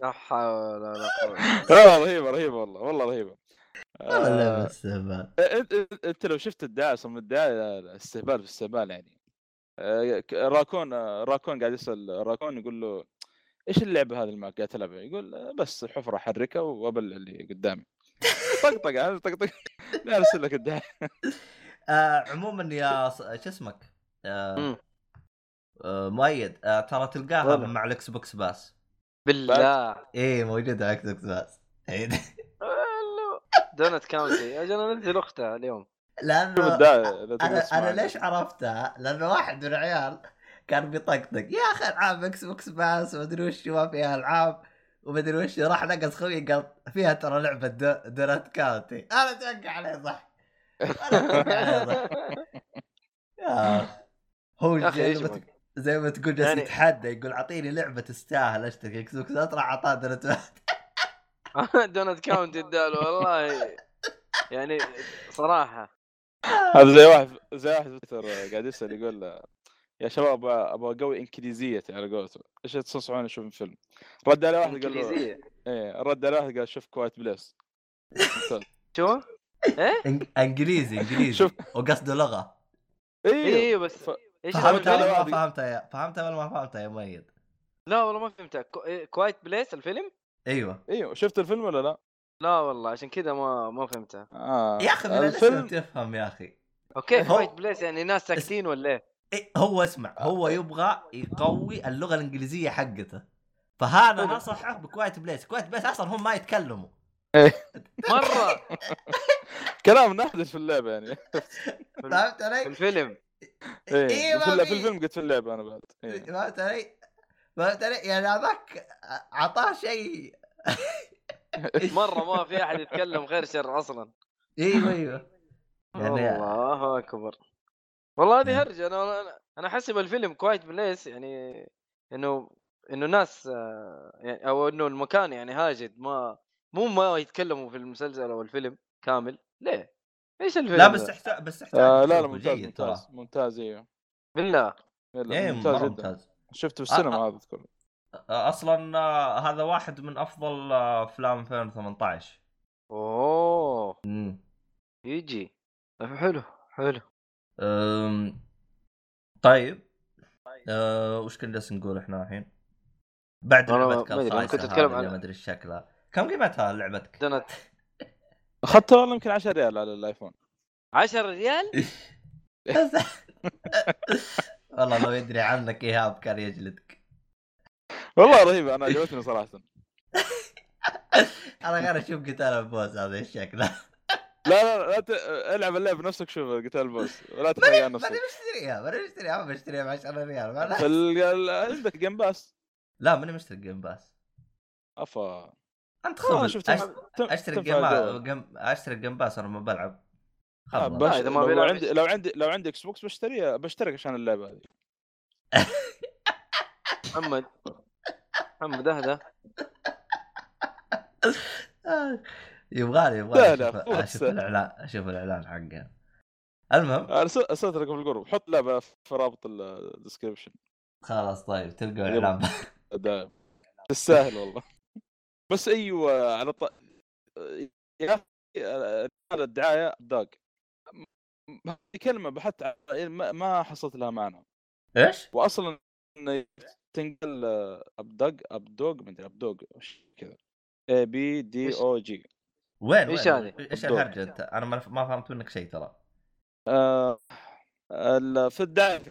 لا حول ولا قوة لا رهيبة رهيبة والله والله رهيبة. والله آه، استهبال. أنت لو شفت الدعاية صم الدعاية لا، لا، استهبال في استهبال يعني. راكون آه، راكون قاعد يسأل راكون يقول له إيش اللعبة هذه اللي معك قاعد تلعبها؟ يقول آه، بس حفرة احركها وابلع اللي قدامي طقطق عارف طقطق لا أرسل لك الدعايه آه عموما يا ص- شو اسمك؟ آه. آه مؤيد آه ترى تلقاها. مع ال Xbox Pass بالله إيه موجودة على ال Xbox Pass إيه. Donut County أجل انزل اختها اليوم لأنه أنا أنا. ليش عرفتها؟ لأنه واحد من العيال كان بيطقطق يا أخي ألعاب Xbox Pass ومدري وش ما فيها ألعاب ومدري وش راح نقص خوي قال فيها ترى لعبة Do- Donut County أنا أتوقع عليه صح أنا عليه صح يا. هو زي ما بك؟ تق- زي ما تقول جالس يعني- يتحدى يقول أعطيني لعبة تستاهل أشتري Xbox راح اعطاه دونات Donut County اداله والله يعني صراحة هذا زي واحد زي واحد في تويتر قاعد يسأل يقول يا شباب أبغى اقوي انكليزيتي على قولته إيش تنصحون أشوف الفيلم؟ رد عليه واحد قال له إيه رد عليه واحد قال شوف Quiet Place. شو؟ إيه؟ إنجليزي إنجليزي شوف. وقصده لغة أيوه أيوه بس إيش فهمتها؟ ولا ما فهمتها يا فهمتها ولا ما فهمتها يا مؤيد لا والله ما فهمتها Quiet Place الفيلم؟ أيوه أيوه شفت الفيلم ولا لا؟ لا والله عشان كذا ما ما فهمتها آه. يا أخي من الفيلم تفهم يا أخي okay Quiet Place يعني ناس ساكتين ولا إيه؟ إيه هو اسمع هو يبغى يقوي اللغة الإنجليزية حقته فهذا. نصحه ب Quiet Place Quiet Place أصلا هم ما يتكلموا مرة كلام نادر في اللعبة يعني فهمت في علي؟ الفيلم إيه إيه، في, في الفيلم قلت في اللعبة أنا بعد إيه. فهمت علي؟ فهمت علي؟ يعني هذاك أعطاه شيء مرة ما في أحد يتكلم غير شر أصلا. إيوه إيوه. يعني الله أكبر. والله هذه يعني- هرجة أنا أنا احسب الفيلم كوايت بليس يعني إنه إنه ناس آه، يعني أو إنه المكان يعني هاجد ما مو ما يتكلموا في المسلسل أو الفيلم كامل. ليه؟ إيش الفيلم لا؟ بس يحتاج بس يحتاج آه لا لا ممتاز ممتاز ممتاز أيوه بالله؟ لا، إيه ممتاز جدا. ممتاز. شفته في آه، السينما آه. هذا اذكر أصلا آه، هذا واحد من أفضل آه، أفلام 2018 أوه. امم يجي حلو حلو. أم، طيب. أه وش كنا جالسين نقول إحنا الحين؟ بعد لعبتك الخايسة كنت اللي عن- ما أدري إيش شكلها. كم قيمتها لعبتك؟ دونت. اخذته والله يمكن 10 ريال على الآيفون. 10 ريال؟ والله لو يدري عنك إيهاب كان يجلدك. والله رهيبه أنا عجبتني صراحة. أنا غير أشوف قتال ال boss هذا إيش شكله؟ لا لا لا ت... ألعب اللعبه بنفسك شوف قتال ال boss ولا تحرق عن ماني نفسك مشتريها ماني مشتريها ما بشتريها ب 10 ريال عندك Game Pass لا ماني مشتري Game Pass أفا. أنت أش- تم- أشتري Game أشتري Game Pass أنا ما بلعب. آه، خلاص. إذا ما لو, عندي. لو عندي لو عندي Xbox بشتريها بشترك عشان اللعبة هذه. محمد. محمد اهدى آه، يبغالي يبغالي. لا، أشوف الإعلان أشوف الإعلان حقه. المهم. ارسل أرسلت لكم في الجروب. حط لعبة في رابط ال description خلاص طيب تلقوا. الاعلان دائم تستاهل والله. بس أيوه على ط... يا أخي هذا الدعاية داق هذه كلمة بحثت ما حصلت لها معنى. إيش؟ واصلا إنه تنقل ابدق ابدوج ما ادري ابدوج كذا اي بي دي؟ أو جي وين وين؟ هذه؟ إيش الدور. الهرجة أنت؟ أنا ما فهمت منك شيء ترى آه، في الدعايه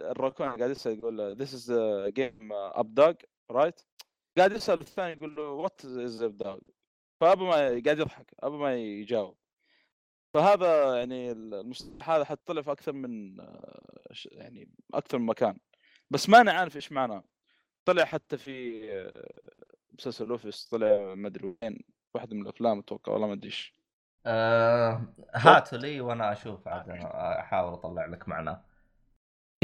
الراكون قاعد يسأل يقول this is game updog right قاعد يسأل الثاني يقول له what is updog فأبو ما قاعد يضحك أبو ما يجاوب فهذا يعني المصطلح هذا حتى طلع في أكثر من آه، يعني أكثر من مكان بس ما أنا عارف إيش معناه. طلع حتى في آه، مسلسل Office طلع ما أدري وين واحد من الأفلام أتوقع والله ما أدري إيش. آه هاتوا لي وأنا أشوف عاد أحاول أطلع لك معناه.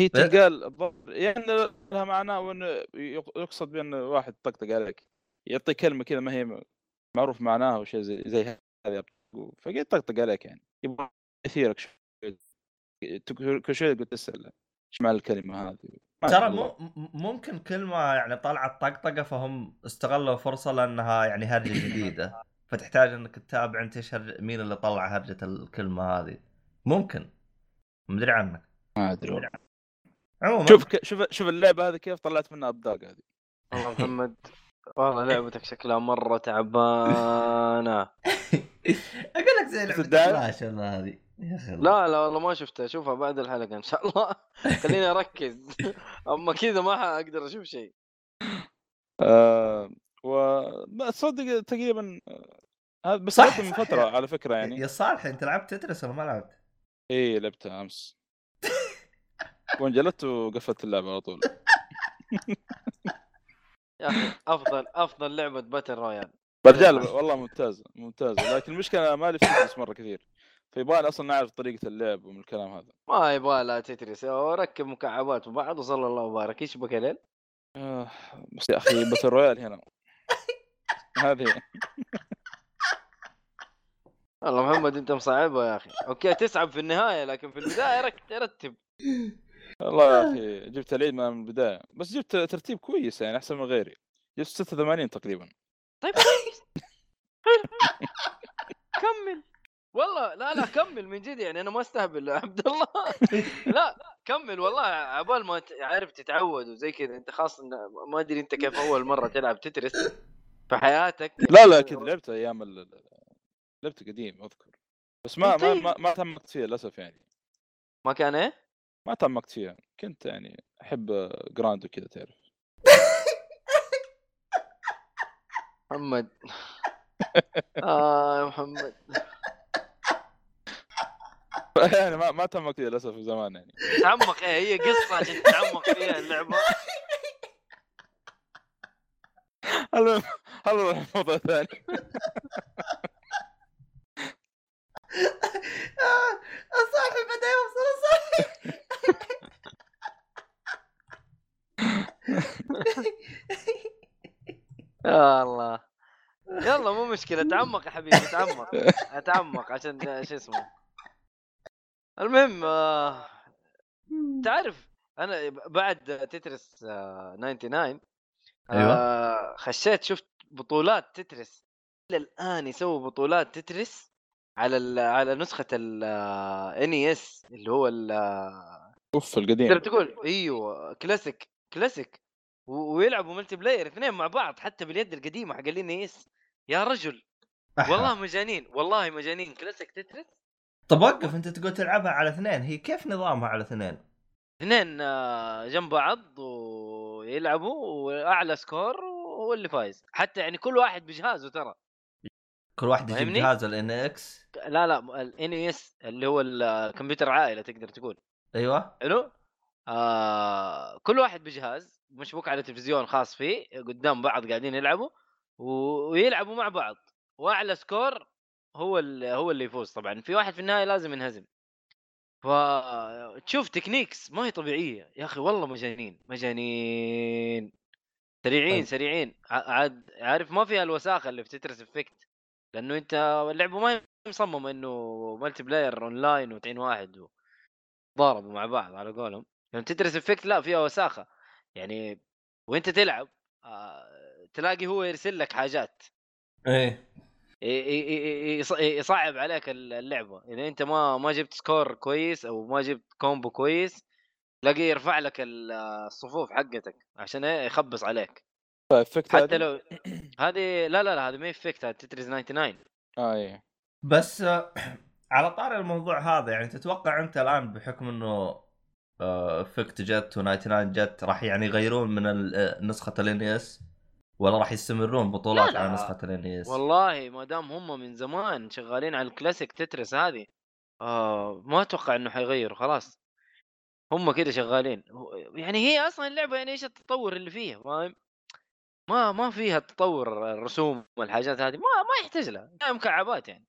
هي بالضبط يعني لها معناه وانه يق- يقصد بأن واحد طقطق عليك يعطي كلمة كذا ما هي معروف معناها وشيء زي زي هذا فقلت طقطق عليك يعني. يبغى يثيرك شوي كل شوي تقول تسال إيش معنى الكلمة هذه؟ ترى ممكن كلمه يعني طلعت طقطقة فهم استغلوا فرصة لأنها يعني هرجة جديدة. فتحتاج إنك تتابع أنت إيش هر... مين اللي طلع هرجة الكلمة هذه. ممكن. مدري عنك. ما أدري عموما. شوف. شوف شوف اللعبة هذه كيف طلعت منها ابداق هذه. والله محمد والله لعبتك شكلها مرة تعبانة. أقول لك زي لعبة؟ فلاش ولا هذه. لا لا والله ما شفتها. اشوفها بعد الحلقة إن شاء الله. خليني أركز. أما كذا ما حاقدر أشوف شيء. آه و تصدق تقريبا آه، هذا بس صح، من فترة على فكرة يعني. يا صالح أنت لعبت Tetris ولا ما لعبت؟ إي لعبتها أمس. وانجلدت وقفلت اللعبة على طول. يا أخي أفضل أفضل لعبة battle royale رجال والله ممتازه ممتازه لكن المشكلة ما لي fitness مرة كثير. فيبغالي أصلا نعرف طريقة اللعب ومن الكلام هذا. ما يبغى لا Tetris وركب مكعبات وبعض وصلى الله وبارك. إيش بك يا ليل؟ آه بس يا أخي battle royale هنا. هذه. والله محمد أنت مصعبها يا أخي. okay تصعب في النهاية لكن في البداية رك- رتب. والله يا أخي جبت العيد من البداية. بس جبت ترتيب كويس يعني أحسن من غيري. جبت 86 تقريبا. طيب كمل. والله لا لا كمل من جد يعني أنا ما أستهبل عبد الله. لا كمل والله. عبال ما عارف تتعود وزي كذا أنت خاص إن- ما أدري أنت كيف أول مرة تلعب تترس في حياتك. لا لا أكيد لعبت أيام ال... لعبت قديم أذكر. بس ما ما طيب. ما, ما تعمقت فيها للأسف يعني. ما كان إيه؟ ما تعمقت فيها كنت يعني أحب جراند وكذا تعرف. محمد. آه يا محمد. يعني ما ما تعمقت فيها للأسف زمان يعني. تعمق إيه هي قصة عشان تتعمق فيها اللعبة. المهم هو الموضوع الثاني صاحي بدا يوصل صاحي يا الله. يلا مو مشكلة. تعمق يا حبيبي تعمق. أتعمق عشان شو اسمه. المهم آه، تعرف أنا بعد Tetris آه، 99 آه، خشيت شفت بطولات Tetris. إلى الآن يسووا بطولات Tetris على ال- على نسخة ال NES اللي هو ال- أوف تقدر القديم تقول؟ إيوه classic. classic ويلعبوا multiplayer اثنين مع بعض حتى باليد القديمة حق ال NES يا رجل! والله مجانين والله مجانين. classic Tetris؟ طب وقف أنت تقول تلعبها على اثنين هي كيف نظامها على اثنين؟ اثنين آه، جنب بعض ويلعبوا وأعلى score هو اللي فايز. حتى يعني كل واحد بجهازه ترى. كل واحد يجيب؟ جهازه ال NES؟ لا لا ال NES اللي هو الكمبيوتر عائلة تقدر تقول. أيوه. حلو؟ آه كل واحد بجهاز مشبوك على تلفزيون خاص فيه قدام بعض قاعدين يلعبوا ويلعبوا مع بعض. وأعلى score هو اللي هو اللي يفوز طبعا. في واحد في النهاية لازم ينهزم. فتشوف techniques ما هي طبيعية. يا أخي والله مجانين مجانين. سريعين طيب. سريعين. عاد عارف ما فيها الوساخة اللي في Tetris Effect لأنه أنت اللعبة ما هي مصممة إنه multiplayer online وتعين واحد ضاربوا مع بعض على قولهم. يعني Tetris Effect لا فيها وساخة. يعني وأنت تلعب آه تلاقي هو يرسل لك حاجات. إيه. ي- ي- ي- يص- يصعب عليك اللعبة. اذا أنت ما ما جبت score كويس أو ما جبت combo كويس تلاقيه يرفع لك ال- الصفوف حقتك عشان إيه يخبص عليك. Effect حتى لو هذه لا لا لا هذه ما Effect هذه Tetris 99 آه إيه. بس آه، على طار الموضوع هذا يعني تتوقع أنت الآن بحكم إنه آه، Effect جت و99 جت راح يعني يغيرون من نسخة ال NES ولا راح يستمرون بطولات لا لا. على نسخة ال NES والله ما دام هم من زمان شغالين على ال classic Tetris هذه آه ما أتوقع إنه حيغيروا خلاص. هم كده شغالين. يعني هي أصلا اللعبة يعني إيش التطور اللي فيها فاهم؟ ما ما فيها تطور الرسوم والحاجات هذه ما ما يحتاج لها مكعبات يعني.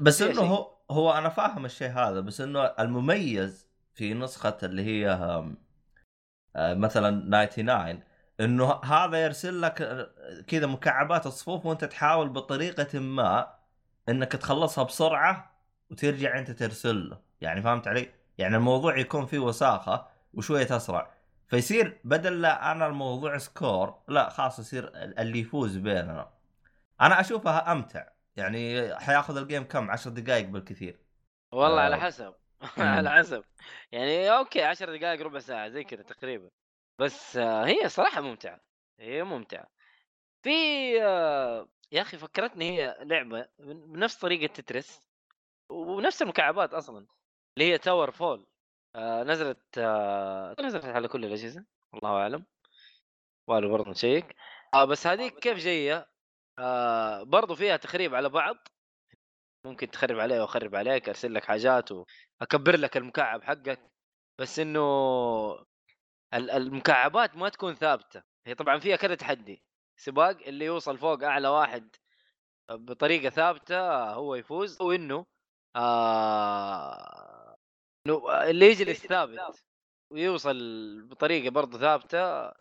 بس إنه. هو هو أنا فاهم الشيء هذا بس إنه المميز في نسخة اللي هي آه، مثلا 99 إنه هذا يرسل لك آه، كذا مكعبات الصفوف وأنت تحاول بطريقة ما إنك تخلصها بسرعة وترجع أنت ترسل له. يعني فهمت علي؟ يعني الموضوع يكون فيه وساخة وشوية أسرع. فيصير بدل لا أنا الموضوع سكور لا خلاص يصير اللي يفوز بيننا. أنا أشوفها أمتع. يعني حياخذ ال game كم؟ 10 دقائق بالكثير. والله آه. على حسب. على حسب. يعني okay 10 دقائق ربع ساعة زي كذا تقريبا. بس هي صراحة ممتعة. هي ممتعة. في آه، يا أخي فكرتني هي لعبة بنفس طريقة Tetris ونفس المكعبات أصلا اللي هي TowerFall آه نزلت آه نزلت على كل الأجهزة الله أعلم. والو برضه نشيك. بس هذيك كيف جاية؟ برضو فيها تخريب على بعض. ممكن تخرب عليه واخرب عليك أرسل لك حاجات واكبر لك المكعب حقك. بس إنه ال- المكعبات ما تكون ثابتة. هي طبعا فيها كذا تحدي. سباق اللي يوصل فوق أعلى واحد بطريقة ثابتة هو يفوز وانه آه إنه اللي يجلس ثابت ويوصل بطريقة برضه ثابتة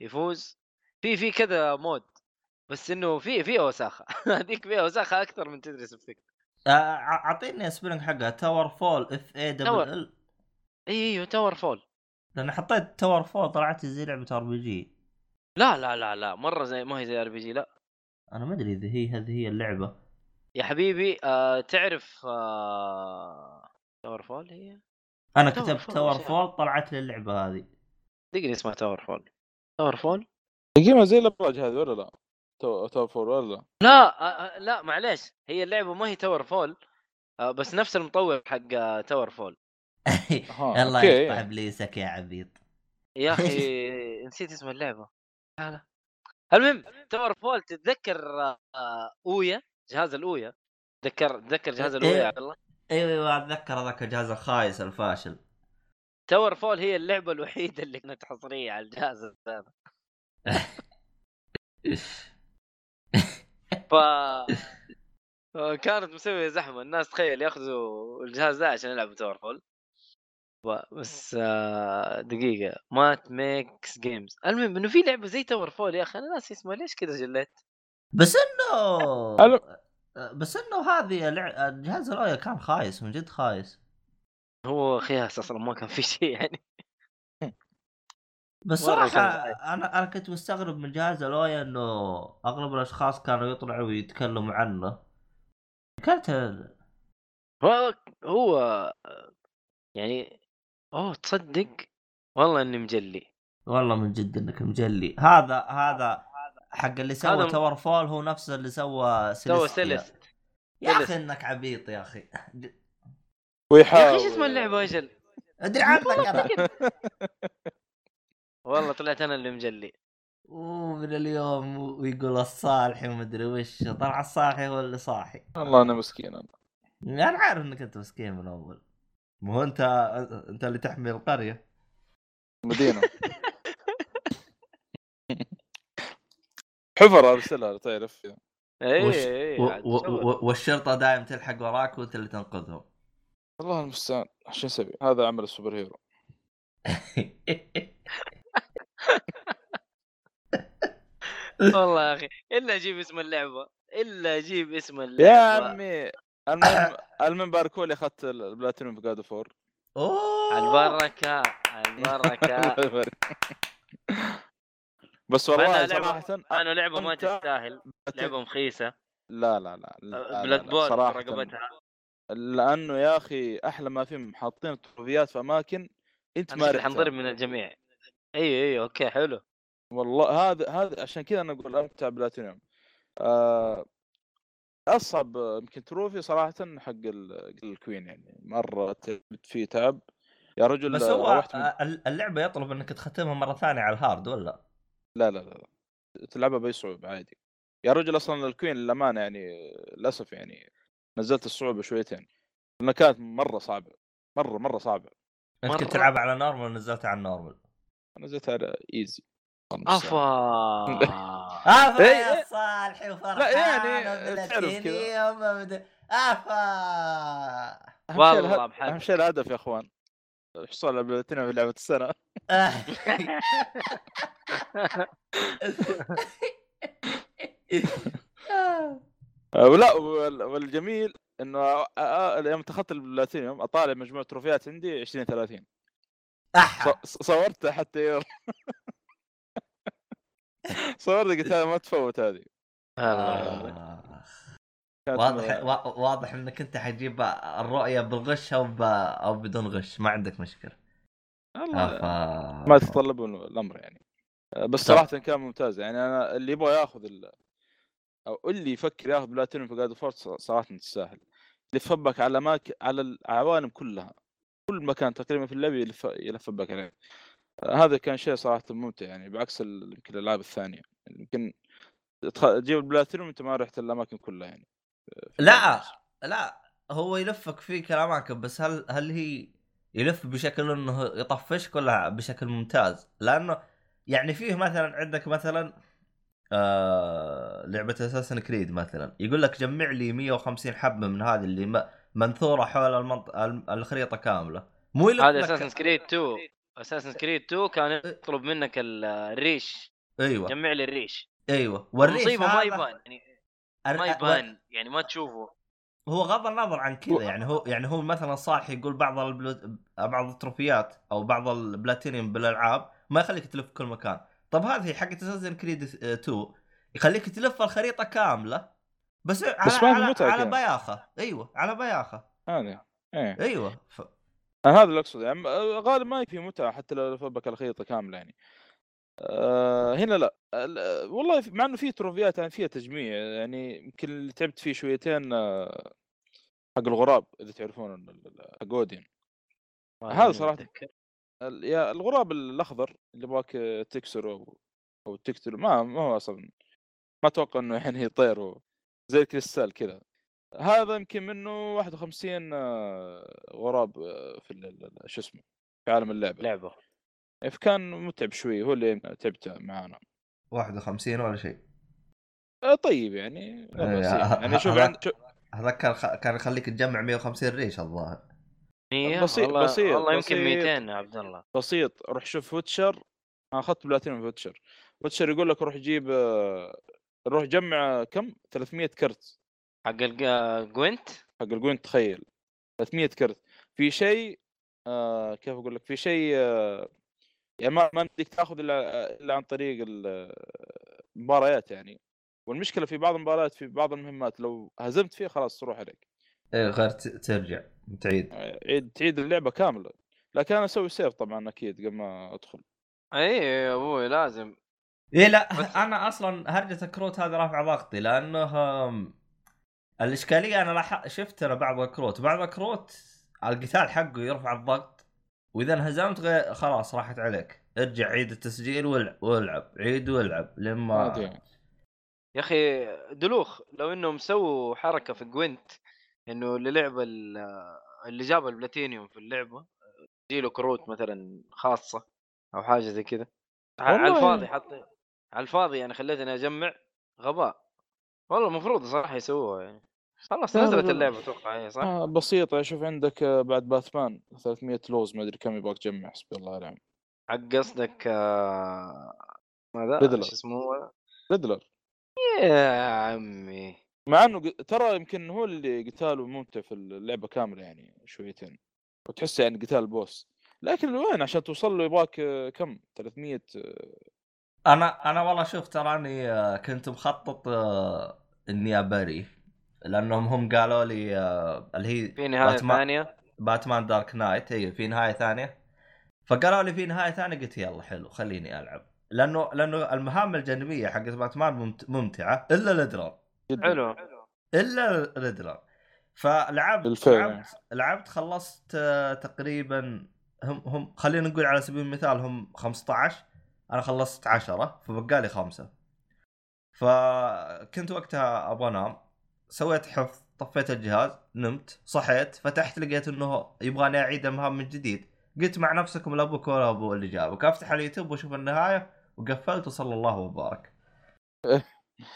يفوز. في في كذا mode. بس إنه في فيها وساخه هذيك فيها وساخه أكثر من Tetris بفكر آه، ع- اعطيني spelling حقها TowerFall F A. double L إي أيوه TowerFall لأن حطيت TowerFall طلعت زي لعبة RPG لا لا لا لا مرة زي ما هي زي RPG لا. أنا ما أدري إذا هي هذه هي اللعبة. يا حبيبي آه تعرف آه... TowerFall هي؟ أنا Tower كتبت Fall TowerFall طلعت لي اللعبة هذه. دقني اسمها TowerFall TowerFall تقييمها زي الأبراج هذه ولا لا؟ TowerFall ولا؟ لا؟ لا آه آه، لا معليش هي اللعبة ما هي TowerFall آه بس نفس المطور حق TowerFall الله. يقطع ابليسك يا عبيط. يا أخي نسيت اسم اللعبة. لا لا. المهم TowerFall تتذكر Ouya؟ جهاز ال Ouya؟ تذكر تذكر جهاز ال Ouya يا عبد الله؟ أيوه أيوه أتذكر هذاك الجهاز الخايس الفاشل. TowerFall هي اللعبة الوحيدة اللي كانت حصرية على الجهاز هذا. ف كانت مسوية زحمة. الناس تخيل ياخذوا الجهاز ذا عشان يلعبوا TowerFall بس آه، دقيقة. Matt Makes Games المهم إنه في لعبة زي TowerFall يا أخي. أنا ناسي اسمها. ليش كذا جليت؟ بس إنه ألو. بس إنه هذه لع- جهاز الاويا كان خايس من جد خايس. هو خياس أصلا ما كان في شيء يعني. بس صراحة أنا أنا كنت مستغرب من جهاز الاويا إنه أغلب الأشخاص كانوا يطلعوا ويتكلموا عنه. كانت هو هو يعني أوه تصدق؟ والله إني مجلي. والله من جد إنك مجلي. هذا هذا حق اللي سوى هذا TowerFall هو نفس اللي سوى سوى Celeste. Celeste يا أخي. إنك عبيط يا أخي. ويحاول. يا أخي إيش اسم اللعبة أجل؟ أدري عنك أنا. والله طلعت أنا اللي مجلي. ومن اليوم ويقول الصالحي ومدري وش طلع الصالحي هو اللي صاحي. والله أنا مسكين أنا. أنا عارف إنك أنت مسكين من أول. مو هو أنت أنت اللي تحمي القرية. مدينة. حفر أرسلها تعرف. اي وش اي و... و... والشرطة دائم تلحق وراك وأنت اللي تنقذهم. الله المستعان. شو نسوي هذا عمل السوبر هيرو. والله يا أخي إلا أجيب اسم اللعبة إلا أجيب اسم اللعبة. يا عمي المهم المهم باركوا لي اخذت البلاتينيوم في جاد فور أوه! البركة. البركه بس والله صراحة أنا لعبة ما تستاهل. لعبة مخيسة. لا لا لا, لا, لا, بلاد لا بول رقبتها. لأنه يا أخي أحلى ما فيهم حاطين التروفيات في أماكن أنت ما. حنضرب من الجميع. أيوه أيوه أوكي حلو. والله هذا هذا عشان كذا أنا أقول امتع بلاتينيوم. آه أصعب يمكن trophy صراحة حق ال- ال queen يعني. مرة تعبت فيه تعب. يا رجل بس هو روحت من... اللعبة يطلب إنك تختمها مرة ثانية على ال hard ولا؟ لا لا لا. تلعبها بأي صعوبة عادي. يا رجل أصلا ال queen للأمانة يعني للأسف يعني نزلت الصعوبة شويتين. لأنها كانت مرة صعبة. مرة مرة صعبة. انت كنت. تلعبها على normal ونزلتها على ال normal نزلتها على easy أفا. أفا إيه، يا إيه. صالحي وفرحان لا، يعني تعرف كذا. أفا. والله. أهم شيء الهدف يا أخوان. حصول على بلاتينيوم في لعبة السنة. آه، ولا وال- والجميل إنه آه، آه، يوم اتخذت البلاتينيوم أطالع مجموع تروفيات عندي 20 30 ص- صورتها حتى يوم صورت قلت هذا ما تفوت هذه. واضح وا- واضح إنك أنت حتجيب الرؤية بالغش أو ب... أو بدون غش. ما عندك مشكلة. آه، ف... ما يتطلبون الأمر يعني. بس. صراحة كان ممتاز. يعني أنا اللي يبغى ياخذ ال... أو اللي يفكر ياخذ بلاتينيوم في God of War صراحة تستاهل. يلف بك على ماك على العوالم كلها. كل مكان تقريبا في اللعبة يلف يلف بك عليه هذا كان شيء صراحة ممتع يعني بعكس يمكن الألعاب الثانية يمكن تجيب البلاتينيوم انت ما رحت الأماكن كلها يعني آه، لا. لا هو يلفك فيك الاماكن بس هل هل هي يلف بشكل إنه يطفشك ولا بشكل ممتاز؟ لأنه يعني فيه مثلا عندك مثلا آه لعبة اساسن كريد مثلا. يقول لك جمع لي 150 حبه من هذه اللي م- منثورة حول المنط... الم- الخريطة كاملة. مو يلف هذا Assassin's Creed 2 Assassin's Creed 2 كان يطلب منك ال- الريش. أيوه. جمع لي الريش. أيوه. والريش المصيبة ما هذا- يبان يعني. ما يبان يعني ما تشوفه. هو غض النظر عن كذا يعني. هو يعني هو مثلا صالح يقول بعض البلو... بعض التروفيات أو بعض البلاتينيوم بالألعاب ما يخليك تلف كل مكان. طب هذه حقت Assassin's Creed 2 يخليك تلف الخريطة كاملة بس على بس ما في على, متعة على كذا. بياخة. أيوه على بياخة. هذا إيه. أيوه ف... أنا هذا اللي اقصد يعني. غالبا ما يكفي متعة حتى لو لف بك الخريطة كاملة يعني. آه هنا لا. ال- والله مع إنه في تروفيات يعني فيها تجميع يعني يمكن اللي تعبت فيه شويتين آه، حق الغراب إذا تعرفون حق اودين هذا. ال- يا الغراب الأخضر اللي يبغاك آه، تكسره أو أو تقتله ما ما هو أصلا ما أتوقع إنه يعني يطير هو زي الكريستال كذا. هذا يمكن منه 51 آه، غراب آه، في شو اسمه في عالم اللعبة. لعبة. فكان متعب شوي هو اللي تعبت معانا. 51 ولا شيء. آه، طيب يعني إيه، يعني. يعني شوف عند شوف هذاك كان. كان يخليك تجمع 150 ريش الظاهر 100 بسيط- والله بسيط- والله يمكن بسيط. 200 يا عبد الله. بسيط روح شوف Witcher أنا أخذت بلاتينيوم في Witcher Witcher يقول لك روح جيب روح جمع كم؟ 300 كرت. حق الج- Gwent حق الجوين تخيل. 300 كرت. في شيء آه كيف أقول لك؟ في شيء آه يعني ما ما بدك تأخذ إلا إلا عن طريق ال- المباريات يعني. والمشكلة في بعض المباريات في بعض المهمات لو هزمت فيها خلاص تروح عليك. إيه غير. ترجع. تعيد. عيد تعيد اللعبة كاملة. لكن أنا أسوي سيف طبعا أكيد قبل ما أدخل. إي يا أبوي لازم. إيه لا بس- أنا أصلا هرجة الكروت هذا رافع ضغطي لأنه الإشكالية أنا لاح... شفت أنا بعض الكروت. بعض الكروت القتال حقه يرفع الضغط وإذا انهزمت غير خلاص راحت عليك. ارجع عيد التسجيل والعب والعب عيد والعب لما عادي. يا أخي دلوخ لو إنهم سووا حركة في Gwent إنه اللي لعب ال- اللي جاب البلاتينيوم في اللعبة تجيله كروت مثلا خاصة أو حاجة زي كذا على والله الفاضي حط على الفاضي يعني خليتني أجمع غباء والله المفروض صراحة يسووها يعني خلاص لا، لا، نزلت لا. اللعبة أتوقع هي صح؟ آه بسيطة شوف عندك آه، بعد باتمان 300 لوز ما أدري كم يبغاك تجمع حسبي الله ونعم حق قصدك آه، ماذا؟ Riddler. إيش اسمه؟ Riddler يا عمي مع انه ق- ترى يمكن هو اللي قتاله ممتع في اللعبة كاملة يعني شويتين. وتحس يعني قتال boss. لكن وين عشان توصل له يبغاك آه، كم؟ 300 آه، أنا أنا والله شوف تراني آه، كنت مخطط إني أبري. لأنهم هم قالوا لي اللي هي في نهاية Batman- ثانية؟ Batman Dark Knight. أيوه في نهاية ثانية. فقالوا لي في نهاية ثانية قلت يلا حلو خليني ألعب. لأنه لأنه المهام الجانبية حقت باتمان ممت- ممتعة إلا الإدرار. جدا. حلو. إلا الادرار فلعبت بالفعل. لعبت لعبت خلصت آه، تقريبا هم هم خلينا نقول على سبيل المثال هم 15 أنا خلصت 10 فبقالي خمسة. فكنت وقتها أبغى أنام سويت حفظ طفيت الجهاز نمت صحيت فتحت لقيت إنه يبغاني أعيد المهام من جديد. قلت مع نفسكم لا أبوك ولا ابو اللي جابك. أفتح اليوتيوب وأشوف النهاية وقفلت وصلى الله وبارك.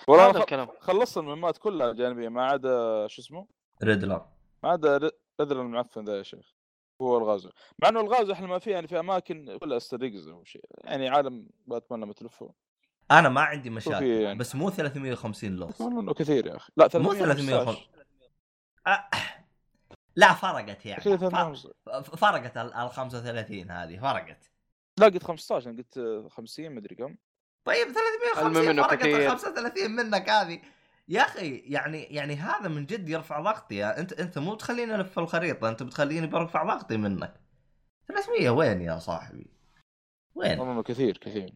والله هذا الكلام. خلصت المهمات كلها جانبية ما عدا شو اسمه؟ ريدلر ما عدا ر- ريدلر المعفن ذا يا شيخ. هو ألغازه. مع إنه ألغازه إحنا ما فيه يعني في أماكن كلها Easter eggs أو شيء. يعني عالم باتمان لما تلفه. أنا ما عندي مشاكل يعني. بس مو 350 لغز والله إنه كثير يا أخي. لا مو 315 أه. لا فرقت يعني. كذا فر- 315 فرقت ال ال 35 هذه فرقت. لا قلت 15 أنا قلت 50 مدري كم. طيب المهم 350 إنه فرقت كثير. ال 35 منك هذه يا أخي يعني يعني هذا من جد يرفع ضغطي يعني أنت أنت مو تخليني ألف الخريطة أنت بتخليني برفع ضغطي منك 300 وين يا صاحبي؟ وين؟ والله كثير كثير.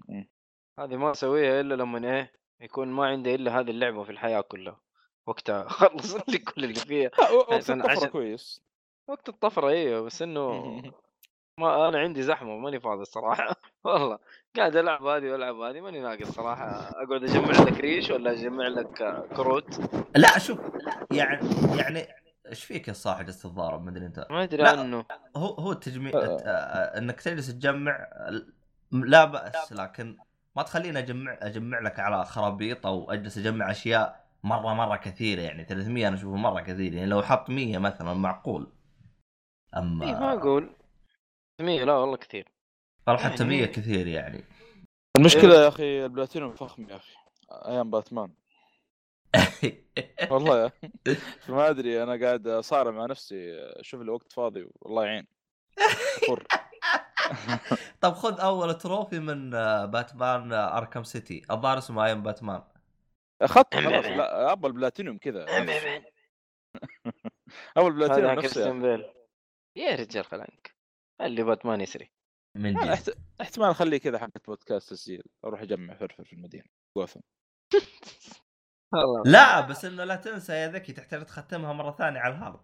هذه ما أسويها إلا لما إيه يكون ما عندي إلا هذه اللعبة في الحياة كلها وقتها خلص لي كل اللي فيها و- وقت الطفرة عشان- كويس وقت الطفرة إيوه بس إنه ما أنا عندي زحمة ماني فاضي الصراحة. والله. قاعد ألعب هذه وألعب هذه ماني ناقص صراحة. أقعد أجمع لك ريش ولا أجمع لك كروت. لا شوف يعني يعني إيش فيك يا صاحب جالس تتضارب ما أدري أنت. ما أدري. عنه. هو هو التجميع. آه، آه، إنك تجلس تجمع لا بأس لكن ما تخليني أجمع أجمع لك على خرابيط أو أجلس أجمع أشياء مرة مرة كثيرة. يعني 300 أنا أشوفه مرة كثير. يعني لو حط 100 مثلا معقول. أما إيه ما أقول. 100 لا والله كثير. والله حتى يعني 100 مية. كثير يعني. المشكلة يا أخي البلاتينوم فخم يا أخي أيام باتمان. والله يا. ما أدري أنا قاعد أصارع مع نفسي أشوف لي وقت فاضي والله يعين. طب خذ أول trophy من Batman Arkham City الظاهر اسمه I am Batman. أخذت خلاص لا أبغى البلاتينوم كذا. اول بلاتينوم هذا نفسه بيل يا رجال خلانك. اللي باتمان يسري. من جد احت- احتمال أخليه كذا حقت بودكاست تسجيل أروح أجمع فرفر في المدينة. جوثم لا بس إنه لا تنسى يا ذكي تحتاج تختمها مرة ثانية على ال hard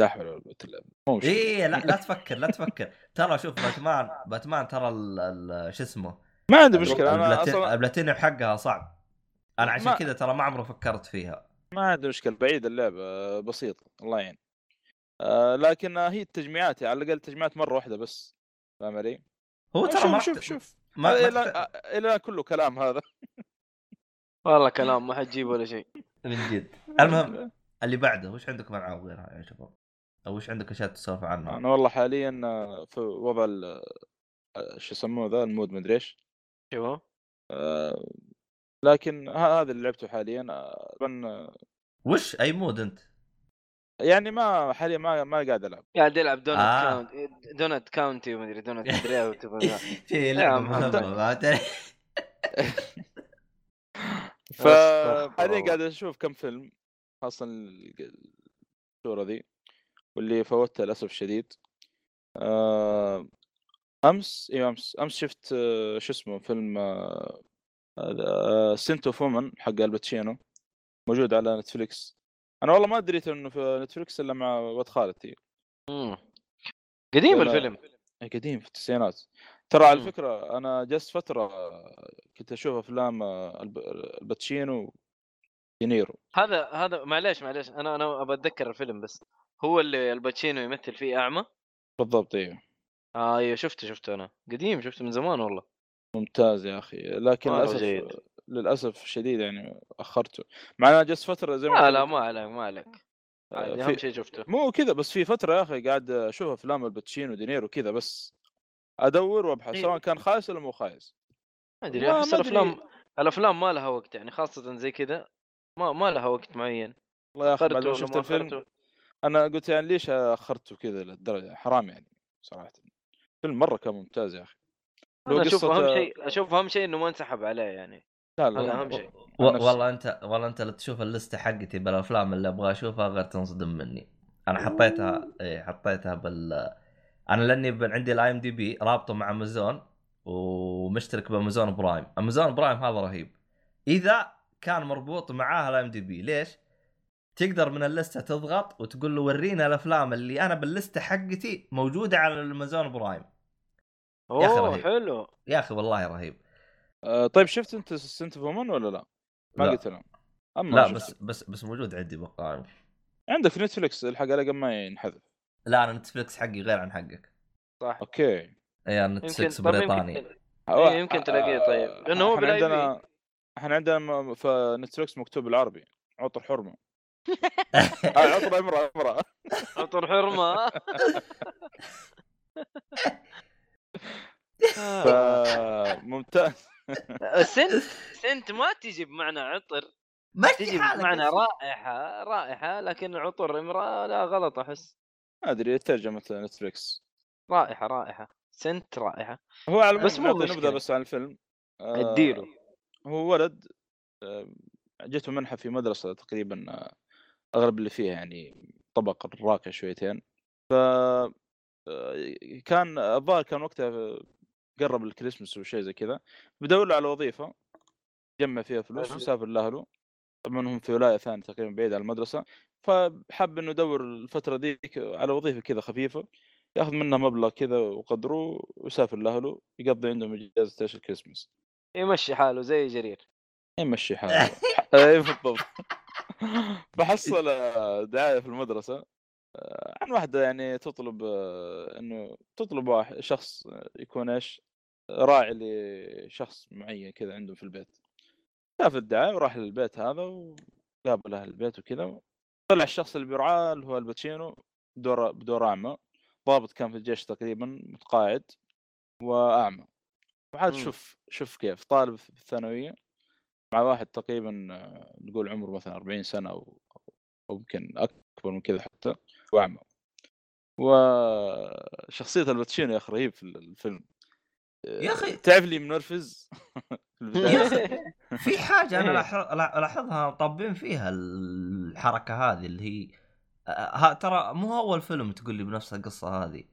لا حول ولا قوة إلا بالله. إيه لا لا تفكر لا تفكر. ترى شوف باتمان باتمان ترى ال- ال- شو اسمه؟ ما عندي مشكلة. أنا البلاتين- أصلا البلاتينيوم حقها صعب. أنا عشان ما- كذا ترى ما عمري فكرت فيها. ما عندي مشكلة. بعيد اللعبة بسيطة. الله يعين. آه لكن هي التجميعات على الأقل تجميعات مرة واحدة بس فاهم علي؟ هو ترى ما شوف شوف. شوف ما, ما إلى إلى كله كلام هذا. والله كلام ما حتجيب ولا شيء. من جد. المهم اللي بعده وش عندكم العاب غيرها يا شباب؟ أو وش عندك أشياء تسولف عنها؟ أنا والله حاليا آه، في وضع ال- آه، شو يسموه ذا المود مدري إيش. آه، لكن هذا اللي لعبته حاليا آه، طبعا وش؟ أي مود أنت؟ يعني ما حاليا ما ما قاعد ألعب قاعد يلعب دونت آه. كاونت دونت كاونتي ومدري دونت مدري في لعبة؟ فحاليا الله. قاعد أشوف كم فيلم خاصة ال- الصورة ذي واللي فوتها للأسف الشديد آه، أمس أيوه أمس أمس شفت آه، شو اسمه فيلم Scent of Woman حق الباتشينو موجود على نتفليكس أنا والله ما دريت إنه في نتفليكس إلا مع ولد خالتي مم. قديم الفيلم. قديم في التسعينات. ترى على. فكرة أنا جلست فترة كنت أشوف أفلام آه، الب- الباتشينو دينيرو هذا هذا معليش معليش. أنا أنا ابى أتذكر الفيلم بس. هو اللي الباتشينو يمثل فيه أعمى؟ بالضبط أيوه آه أيوه شفته شفته أنا. قديم شفته من زمان والله. ممتاز يا أخي. لكن للأسف. للأسف الشديد يعني أخرته. مع أنا جلست فترة زي ما لا لا ما عليك ما عليك. آه، في- أهم شيء شفته. مو كذا بس في فترة يا أخي قاعد أشوف أفلام الباتشينو دينيرو كذا بس أدور وأبحث إيه. سواء كان خايس ولا مو خايس. ما أدري أحس. الأفلام الأفلام ما لها وقت يعني خاصة زي كذا ما ما لها وقت معين. والله يا أخي بعد ما شفت الفيلم؟ أنا قلت يعني ليش أخرته كذا للدرجة؟ حرام يعني صراحة. فيلم مرة كان ممتاز يا أخي. لو أنا أشوف أهم شيء أشوف أهم شيء إنه ما انسحب عليه يعني. لا لا هذا. أهم شيء و-. والله انت والله أنت لا تشوف اللستة حقتي بالأفلام اللي أبغى أشوفها غير تنصدم مني أنا حطيتها إيه حطيتها بال أنا لأني ب- عندي ال IMDb رابطة مع امازون ومشترك بأمازون برايم أمازون برايم هذا رهيب إذا كان مربوط معاه ال IMDb ليش تقدر من اللستة تضغط وتقول له ورينا الأفلام اللي أنا باللستة حقتي موجودة على الأمازون برايم يا أخي أوه رهيب. حلو يا أخي والله رهيب آه طيب شفت انت Scent of Woman ولا لا؟ ما لا. قلت لهم اما لا. بس بس بس موجود عندي بالقائمه عندك في نتفلكس الحق على قبل ما ينحذف. لا أنا نتفلكس حقي غير عن حقك. صح. أوكي. إي أنا نتفلكس بريطاني يمكن يمكن تلاقيه طيب. لأنه هو إحنا عندنا إحنا عندنا في نتفلكس مكتوب بالعربي. عطر حرمة. آه عطر امراه امراه عطر حرمة. فممتاز. سنت سنت ما تجي بمعنى عطر مشي تجي بمعنى رائحة رائحة لكن عطر امرأة لا غلط أحس. ما أدري ترجمه نتفلكس رائحة رائحة سنت رائحة. هو على بس بس مو. نبذة بس عن الفيلم. آه، اديله هو ولد آه، جته منحة في مدرسة تقريبا آه، اغلب اللي فيها يعني طبق الراقي شويتين. ف آه، كان الظاهر كان وقتها قرب الكريسماس وشيء زي كذا بدور له على وظيفة جمع فيها فلوس. وسافر لأهله. طبعا هم في ولاية ثانية تقريبا بعيد عن المدرسة فحب إنه يدور الفترة ذيك على وظيفة كذا خفيفة يأخذ منها مبلغ كذا وقدره ويسافر لأهله يقضي عندهم إجازة إيش الكريسماس. يمشي حاله زي جرير. يمشي حاله. اي بالضبط. فحصل دعاية في المدرسة آه، عن واحدة يعني تطلب آه، إنه تطلب واحد شخص يكون إيش؟ راعي لشخص معين كذا عندهم في البيت. شاف الدعاية وراح للبيت هذا وقابل أهل البيت وكذا طلع الشخص اللي بيرعاه اللي هو الباتشينو بدور بدور اعمى ضابط كان في الجيش تقريبا متقاعد وأعمى. وعاد. شوف شوف كيف طالب في الثانوية مع واحد تقريبا آه، نقول عمره مثلا 40 سنة أو يمكن أكبر من كذا حتى وأعمى. وشخصية الباتشينو يا أخي رهيب في الفيلم. يا أخي. تعرف لي منرفز. يا أخي في حاجة أنا إيه. لاحظ- لا- الاحظها طابين فيها الحركة هذه اللي هي آه، ها ترى مو أول فيلم تقول لي بنفس القصة هذه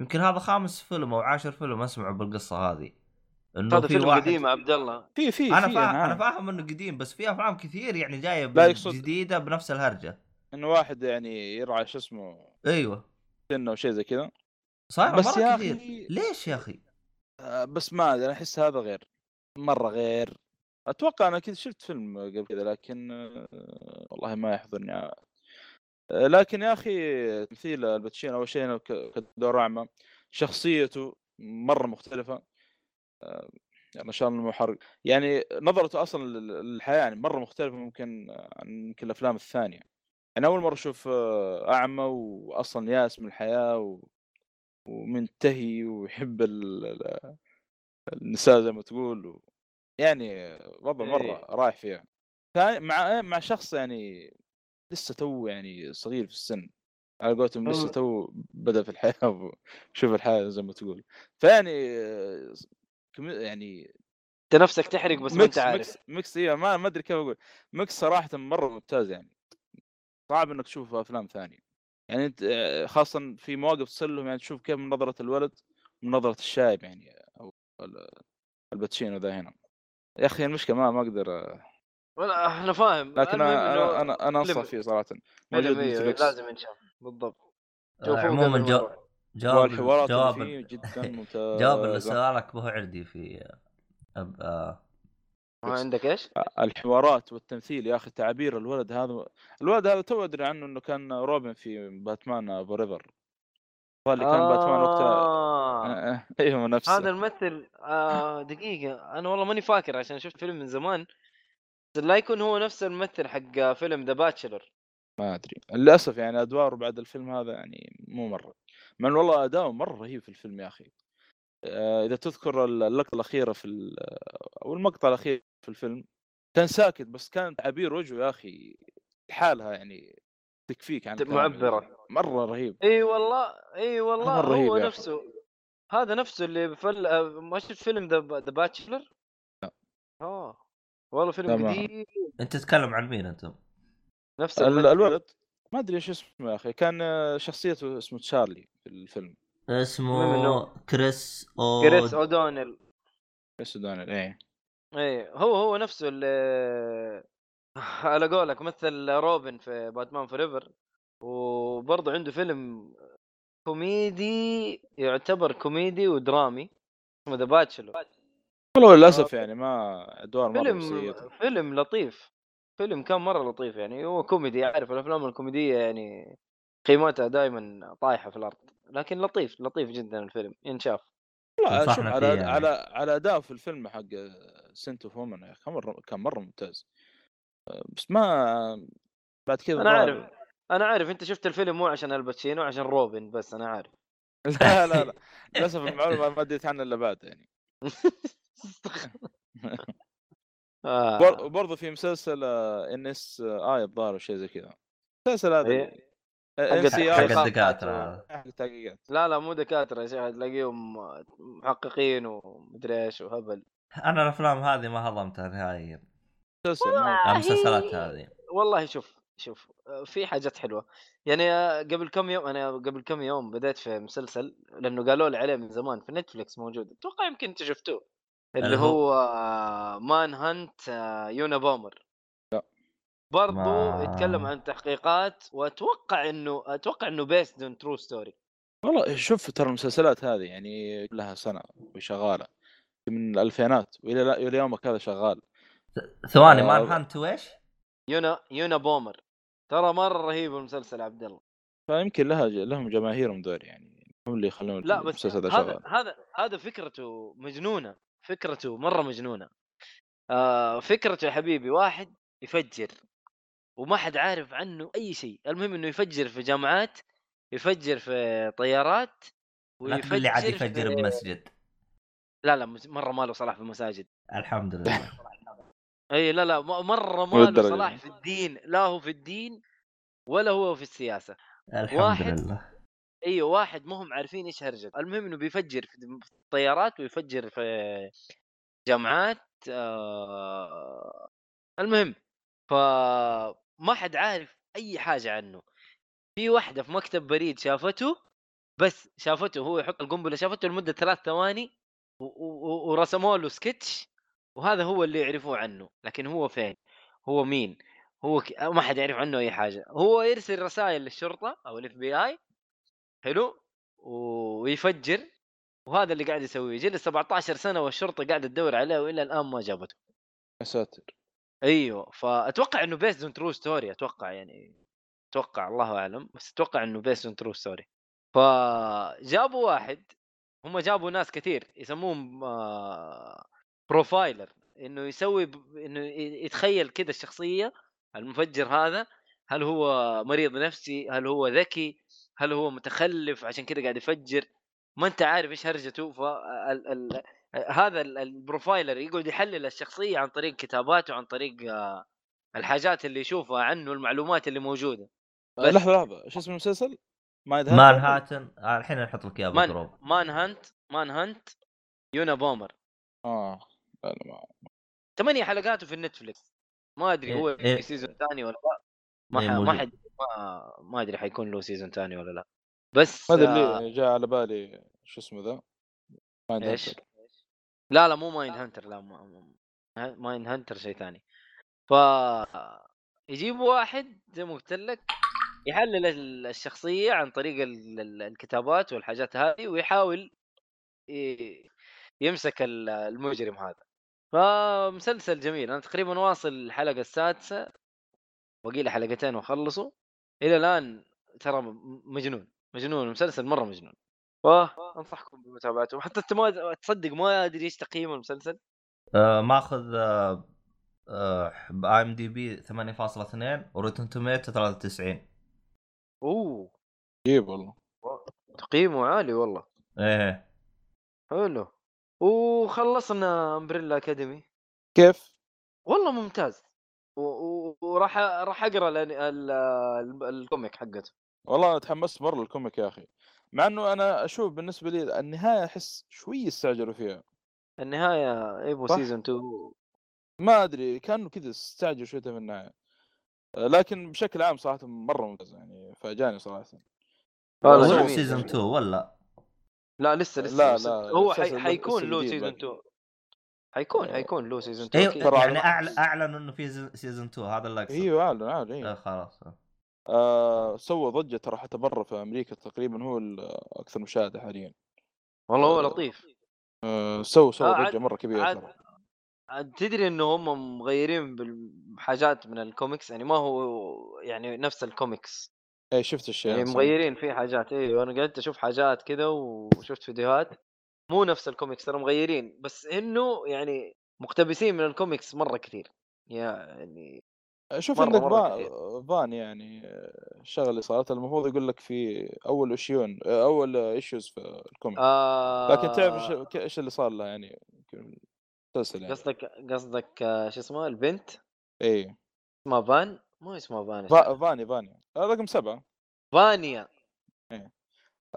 يمكن هذا خامس فيلم أو عاشر فيلم أسمعه بالقصة هذه إنه هذا في فيلم واحد قديم عبد الله في في أنا فاهم أنا. فاهم إنه قديم بس في أفلام كثير يعني جاية يقصد- جديدة بنفس الهرجة إنه واحد يعني يرعى شو اسمه أيوه سنة وشيء زي كذا صايرة بس مرة يا كثير أخي ليش يا أخي؟ آه، بس ما أدري أنا أحس هذا غير مرة غير. أتوقع أنا كنت شفت فيلم قبل كذا لكن آه، والله ما يحضرني. آه، لكن يا أخي تمثيل الباتشينو أول شيء كدور اعمى شخصيته مرة مختلفة. يعني ما شاء الله مو حرق يعني نظرته أصلا لل- للحياة يعني مرة مختلفة ممكن عن يمكن الأفلام الثانية. يعني أول مرة أشوف أعمى واصلا ياس من الحياة. ومنتهي ويحب ال... ال- النساء زي ما تقول و... يعني وضع مرة إيه. رايح فيها. ثاني مع مع شخص يعني لسه تو يعني صغير في السن على قولتهم لسه. تو بدأ في الحياة وشوف الحياة زي ما تقول. فيعني يعني أنت نفسك تحرق بس ما أنت عارف. mix mix إيه ما ما أدري كيف أقول. mix صراحة مرة ممتاز يعني. صعب إنك تشوفه أفلام ثانية. يعني أنت آه، خاصة في مواقف تصير لهم يعني تشوف كيف من نظرة الولد ومن نظرة الشايب يعني أو ال- الباتشينو ذا هنا. يا أخي المشكلة ما ما أقدر آه، ولا أنا فاهم. لكن أنا أنا أنا, أنا أنصح فيه صراحة. موجود لازم ينشاف بالضبط. آه، عموما جو... جواب جواب فيه جدا ممتازه جواب لسؤالك به عردي في أب... آه. ما عندك إيش؟ الحوارات والتمثيل يا أخي تعابير الولد هذا. الولد هذا تو أدري عنه إنه كان روبن في Batman Forever. اللي كان باتمان وقتها. آه. آه، آه، أيوه نفسه. هذا الممثل آه دقيقة. أنا والله ماني فاكر عشان شفت فيلم من زمان. بس لا يكون هو نفس الممثل حق فيلم The Bachelor ما أدري. للأسف يعني أدواره بعد الفيلم هذا يعني مو مرة. انه والله أداؤه مرة رهيب في الفيلم يا أخي. آه، إذا تذكر اللقطة الأخيرة في أو المقطع الأخير في الفيلم كان ساكت بس كان تعابير وجهه يا أخي لحالها يعني تكفيك عن معبرة. وجهه. مرة رهيب إي والله إي والله مرة رهيب هو أخي. نفسه هذا نفسه اللي بفل... ما شفت فيلم The The Bachelor؟ لا. آه والله فيلم تمام. قديم أنت تتكلم عن مين أنتم؟ نفس. الولد ما أدري إيش اسمه يا أخي كان شخصيته اسمه تشارلي في الفيلم اسمه؟ كريس أو كريس أودونيل بس دونيل إيه إيه هو هو نفسه اللي على قولك مثل روبن في Batman Forever وبرضه عنده فيلم كوميدي يعتبر كوميدي ودرامي اسمه The Bachelor والله للأسف يعني ما أدوار مره فيلم فيلم لطيف فيلم كان مرة لطيف يعني هو كوميدي عارف الأفلام الكوميدية يعني قيمتها دائما طايحة في الأرض لكن لطيف لطيف جدا الفيلم ينشاف لا شوف على يعني. على على أداء في الفيلم حق Scent of Woman كان مرة كان مرة ممتاز. آه، بس ما بعد كذا أنا عارف أنا عارف أنت شفت الفيلم مو عشان الباتشينو عشان روبن بس أنا عارف. لا لا لا. للأسف المعلومة ما دريت عنها إلا بعد يعني. آه. بر- وبرضه في مسلسل NCIS الظاهر شيء زي كذا. المسلسل هذا إيه. إن حق- حق- الدكاترة حق التحقيقات. لا لا مو دكاترة يا شيخ تلاقيهم محققين ومدري إيش وهبل. أنا الأفلام هذه ما هضمتها نهائيا. المسلسلات هذه. والله شوف شوف آه، في حاجات حلوة. يعني آه، قبل كم يوم أنا قبل كم يوم بديت في مسلسل لأنه قالوا لي عليه من زمان في نتفلكس موجود. أتوقع يمكن أنت شفتوه. اللي هو؟ هو Manhunt Unabomber لا. برضو ما- يتكلم عن تحقيقات وأتوقع إنه أتوقع إنه based on true story والله شوف ترى المسلسلات هذه يعني لها سنة وشغالة. من الألفينات وإلى إلى يومك هذا شغال. ثواني آه، مان هانت ويش؟ يونا يونا بومر. ترى مرة رهيب المسلسل عبد الله. فيمكن لها لهم جماهيرهم دول يعني. هم اللي يخلون لا بس هذا شغال. هذا هذا فكرته مجنونة. فكرته مرة مجنونة. آه فكرته يا حبيبي واحد يفجر. وما حد عارف عنه أي شيء. المهم إنه يفجر في جامعات يفجر في طيارات لا تقول لي عاد يفجر في... بمسجد. لا لا مرة ما له صلاح في المساجد. الحمد لله. إي لا لا مرة ما مو له للدرجة صلاح. في الدين لا هو في الدين ولا هو في السياسة. الحمد واحد. لله. أيوه واحد ما هم عارفين إيش هرجته المهم إنه بيفجر في الطيارات ويفجر في جامعات آه المهم فما حد عارف أي حاجة عنه. في واحدة في مكتب بريد شافته بس شافته هو يحط القنبلة شافته لمدة ثلاث ثواني ورسموا له سكتش وهذا هو اللي يعرفوه عنه لكن هو فين؟ هو مين؟ هو ك... ما حد يعرف عنه أي حاجة. هو يرسل رسائل للشرطة أو ال FBI حلو ويفجر وهذا اللي قاعد يسويه. جلس 17 سنة والشرطة قاعدة تدور عليه والى الآن ما جابته. يا ساتر. أيوه فأتوقع إنه based on true story أتوقع يعني أتوقع الله أعلم بس أتوقع إنه based on true story فجابوا واحد هم جابوا ناس كثير يسموهم آه، profiler إنه يسوي ب... إنه يتخيل كذا الشخصية المفجر هذا هل هو مريض نفسي هل هو ذكي هل هو متخلف عشان كذا قاعد يفجر ما أنت عارف إيش هرجته ف ال... ال... هذا ال- ال profiler يقعد يحلل الشخصية عن طريق كتاباته عن طريق آه، الحاجات اللي يشوفها عنه المعلومات اللي موجودة آه،. لحظة لحظة إيش اسم المسلسل؟ Mind man hunter؟ هاتن آه، الحين نحط لك إياه man بال group Manhunt Manhunt Unabomber آه لا ما ثمانية حلقاته في النتفلكس ما أدري هو إيه، إيه. في season ثاني ولا لا ما إيه،. ما. حد ما, ما أدري حيكون له season ثاني ولا لا بس هذا آه اللي جاء على بالي شو اسمه the Mind إيش؟ Hunter. لا لا مو Mindhunter لا ما... ما- Mindhunter شيء ثاني ف يجيبوا واحد زي ما قلت لك يحلل ال- الشخصية عن طريق ال- ال- الكتابات والحاجات هذه ويحاول يمسك ال- المجرم هذا. فمسلسل جميل. أنا تقريبا واصل الحلقة السادسة باقي لي حلقتين وأخلصه. إلى الآن ترى مجنون مجنون. المسلسل مرة مجنون. فأنصحكم بمتابعته. حتى أنت ما تصدق ما أدري إيش تقييم المسلسل. آه ماخذ آه آه IMDb 8.2 و Rotten Tomato 93 أوه. عجيب والله. تقييمه عالي والله. إيه. حلو. وخلصنا Umbrella Academy كيف؟ والله ممتاز. و- وراح راح أقرأ ال- ال- ال- ال comic حقته. والله أنا تحمست مرة لل comic يا أخي. مع إنه أنا أشوف بالنسبة لي النهاية أحس شوي استعجلوا فيها. النهاية ايبو. season 2 ما أدري كأنه كذا استعجلوا شوية في النهاية. لكن بشكل عام صراحة مرة ممتاز يعني فاجأني صراحة. هو season جميل. 2 ولا؟ لا لسه لسه لا، لسه. لا، هو حي... حيكون له season باقي. 2 حيكون آه. حيكون له season 2 أيوه يعني على- أعلن اعلنوا إنه في season 2 هذا اللي اقصد إيوه أعلن أعلن آه أيوه خلاص. آه. سوى ضجة ترى حتى برا في أمريكا تقريبا هو الاكثر مشاهدة حاليا. والله هو آه، لطيف. آه سوى سوى آه، ضجة مرة كبيرة عاد تدري إنه هم مغيرين بحاجات من الكوميكس يعني ما هو يعني نفس الكوميكس اي شفت الشيء يعني مغيرين فيه حاجات. أيوه أنا قعدت أشوف حاجات كذا وشفت فيديوهات. مو نفس الكوميكس ترى مغيرين. بس إنه يعني مقتبسين من الكوميكس مرة كثير. يعني شوف عندك. فان يعني آه، الشغلة اللي صارت المفروض يقول لك في أول issue آه، أول issues في ال comic آه لكن تعرف إيش ك- إيش اللي صار لها يعني؟ مسلسل يعني. قصدك قصدك شو اسمه البنت؟ اي اسمها فان؟ مو اسمها فان فا- فاني فاني. آه، رقم سبعة. فانيا.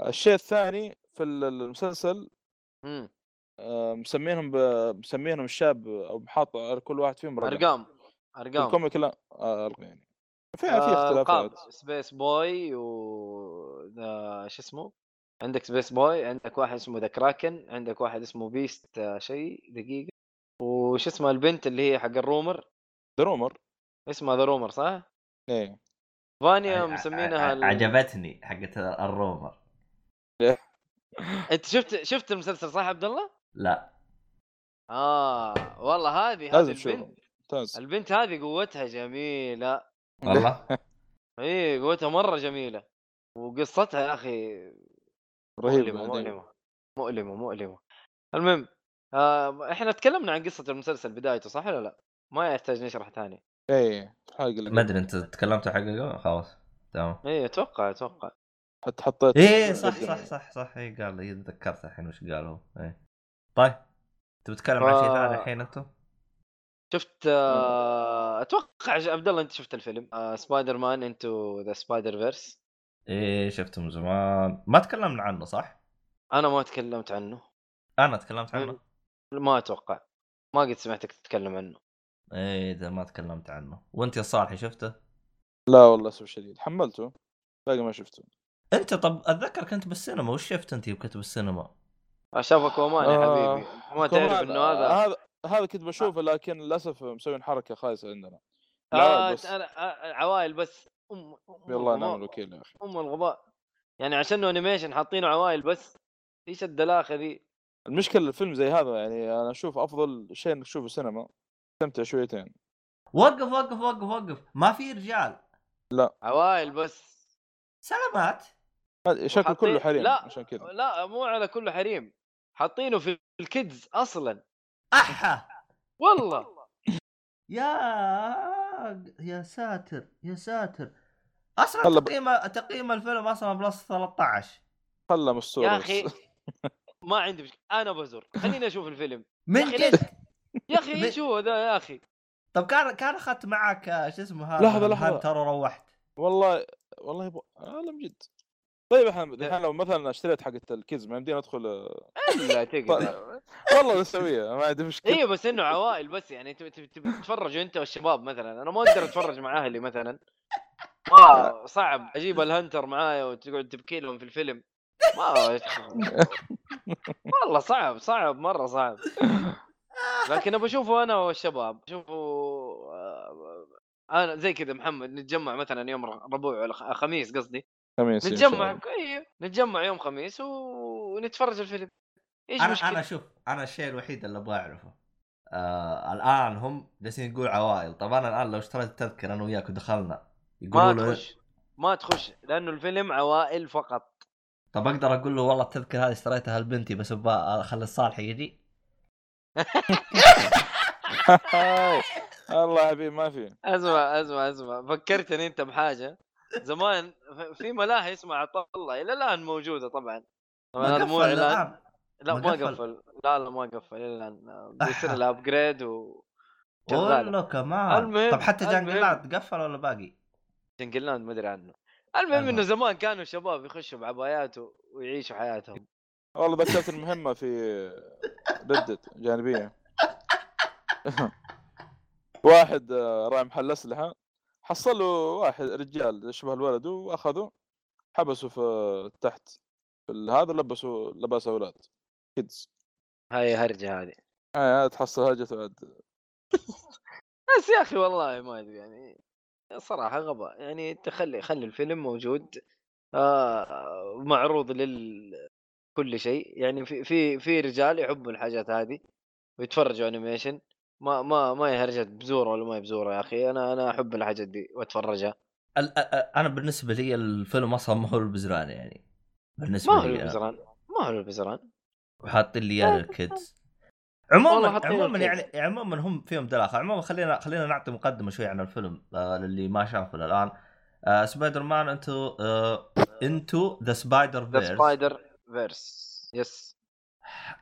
الشيء الثاني في ال- المسلسل مم. آه، مسمينهم ب... مسمينهم الشاب أو على كل واحد فيهم رقم. أرقام أرقام. ال comic لا آه يعني. في في. اختلافات. Space Boy و شو اسمه؟ عندك Space Boy عندك واحد اسمه The Kraken عندك واحد اسمه beast شيء دقيقة. وش اسمها البنت اللي هي حق ال Rumor؟ The Rumor اسمها The Rumor صح؟ إيه. فانيا مسمينها ال... عجبتني حقت ال Rumor. أنت شفت شفت المسلسل صح عبد الله؟ لا. آه والله هذه هذه البنت ممتاز. البنت هذه قوتها جميلة. والله؟ اي قوتها مرة جميلة. وقصتها يا أخي رهيب مؤلمة. مؤلمة مؤلمة مؤلمة. المهم آه إحنا تكلمنا عن قصة المسلسل بدايته صح ولا لا؟ ما يحتاج نشرح ثاني إيه الحلقة ما. أدري أنت تكلمت حقه خلاص تمام اي أتوقع أتوقع حتى حطيت إيه صح. صح صح صح اي قال لي تذكرت الحين وش قالوا إيه طيب تبي تتكلم عن شيء ثاني الحين أنتم؟ شفت آه أتوقع عبد الله أنت شفت الفيلم آه Spider-Man Into the Spider-Verse إيه شفته من زمان ما تكلمنا عنه صح؟ أنا ما تكلمت عنه أنا تكلمت عنه؟ ما أتوقع. ما قد سمعتك تتكلم عنه. إيه إذا ما تكلمت عنه. وأنت يا صالحي شفته؟ لا والله اسف شديد. حملته باقي ما شفته. أنت طب أتذكر كنت بالسينما. وش شفت أنت كنت بالسينما؟ شافك ومان يا آه، حبيبي ما تعرف إنه هذا هذا هذا كنت بشوفه لكن للأسف مسوين حركة خايسة عندنا. آه لا بس أنا آه عوائل بس. أم أم والله نعم الوكيل يا أخي. أم الغباء. يعني عشان animation حاطينه عوائل بس. إيش الدلاخة ذي؟ المشكلة الفيلم زي هذا يعني أنا أشوف أفضل شيء إنك تشوفه سينما. تستمتع شويتين. وقف وقف وقف وقف. ما في رجال. عوائل بس. سلامات. شكله كله حريم لا عشان كذا. لا مو على كله حريم. حاطينه في ال kids أصلا. أحا! والله. يا يا ساتر يا ساتر. أصلا تقييم تقييم الفيلم أصلا plus 13 خله مستوره يا. أخي. ما عندي مشكلة. أنا بزور. خليني أشوف الفيلم. من جد؟ يا أخي إيش هو ذا يا أخي؟ طب كان كان أخذت معك شو اسمه هذا؟ لحظة، لحظة. هانتر وروحت والله والله لا من جد. طيب إحنا الحين لو مثلا اشتريت حقت ال kids ما يمدينا أدخل آه، إلا تقدر. والله بسويها ما عندي مشكلة. أيوه بس إنه عوائل بس يعني تبي تبي تبي تتفرج أنت والشباب مثلا. أنا ما أقدر أتفرج مع أهلي مثلا. ما صعب. أجيب الهنتر معايا وتقعد تبكي لهم في الفيلم. ما والله صعب صعب مرة صعب. لكن ابى اشوفه أنا والشباب اشوفه آه، أنا زي كذا محمد نتجمع مثلا يوم ربوع ولا خ- خميس قصدي. خميس نتجمع. أيوه نتجمع يوم خميس ونتفرج الفيلم. إيش أنا مشكلة؟ أنا شوف أنا الشيء الوحيد اللي أبغى أعرفه آه الآن هم جالسين يقول عوائل. طب أنا الآن لو اشتريت التذكرة أنا وياك ودخلنا يقولوا ما تخش ما تخش لأنه الفيلم عوائل فقط. طب أقدر أقول له والله التذكرة هذه اشتريتها لبنتي بس أبغى أخلي الصالح يجي. الله يا حبيبي ما في أسمع أسمع أسمع فكرتني أنت بحاجة زمان في ملاهي اسمها عطا الله إلى الآن موجودة طبعا طبعا مو اعلان لا ما ما قفل. لا لا ما قفل إلى الآن بيصير. لها upgrade و. والله كمان المهم- طب حتى. جنجلاند قفل ولا باقي؟ جنجلاند ما أدري عنه المهم. إنه زمان كانوا شباب يخشوا بعبايات ويعيشوا حياتهم. والله ذكرت المهمة في ردت جانبية. واحد آه، راعي محل أسلحة حصل له واحد رجال شبه الولد واخذه حبسه في تحت في هذا لبسوا لباس أولاد كيدز هاي هرجة هذه. آه تحصل هرجته بعد بس يا أخي والله ما أدري يعني. صراحة غباء يعني تخلي خلي الفيلم موجود آه معروض لل كل شيء يعني في في في رجال يحبوا الحاجات هذه ويتفرجوا animation ما ما ما هي بزورة ولا ما هي بزورة يا أخي أنا أنا أحب الحاجات دي وأتفرجها. أنا بالنسبة لي الفيلم أصلا ما هو البزران يعني بالنسبة ما هو. البزران ما هو البزران. وحاطين لي إياه لل kids. عموما عموما. يعني عموما هم فيهم دلاخه عموما خلينا خلينا نعطي مقدمة شوي عن الفيلم آه للي ما شافه الان آه Spider-Man into آه into the Spider the Verse. Spider Verse. Yes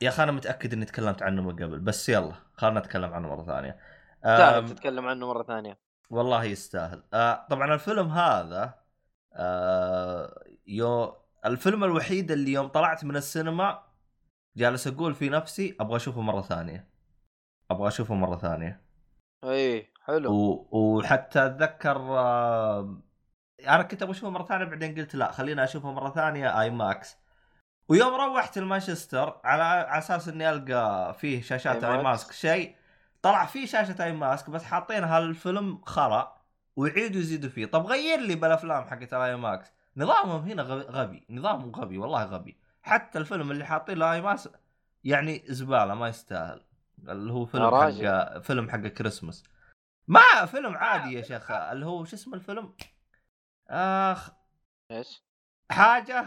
يا أخي أنا متأكد إني تكلمت عنه من قبل بس يلا خلنا نتكلم عنه مرة ثانية. آم، تتكلم عنه مرة ثانية. والله يستاهل. آه طبعا الفيلم هذا آه يو الفيلم الوحيد اللي يوم طلعت من السينما جالس أقول في نفسي أبغى أشوفه مرة ثانية. أبغى أشوفه مرة ثانية. اي حلو. و... وحتى أتذكر آه، أنا كنت أبغى أشوفه مرة ثانية بعدين قلت لا خلينا أشوفه مرة ثانية IMAX ويوم روحت لمانشستر على على أساس إني ألقى فيه شاشات IMAX شيء طلع فيه شاشة IMAX بس حاطين هالفيلم خرا ويعيدوا يزيدوا فيه. طب غير لي بالأفلام حقت ال IMAX نظامهم هنا غبي. نظامهم غبي والله غبي. حتى الفيلم اللي حاطين له IMAX يعني زبالة ما يستاهل. اللي هو فيلم. حق فيلم حق كريسمس ما فيلم عادي يا شيخ. اللي هو شو اسم الفيلم؟ آخ إيش؟ حاجة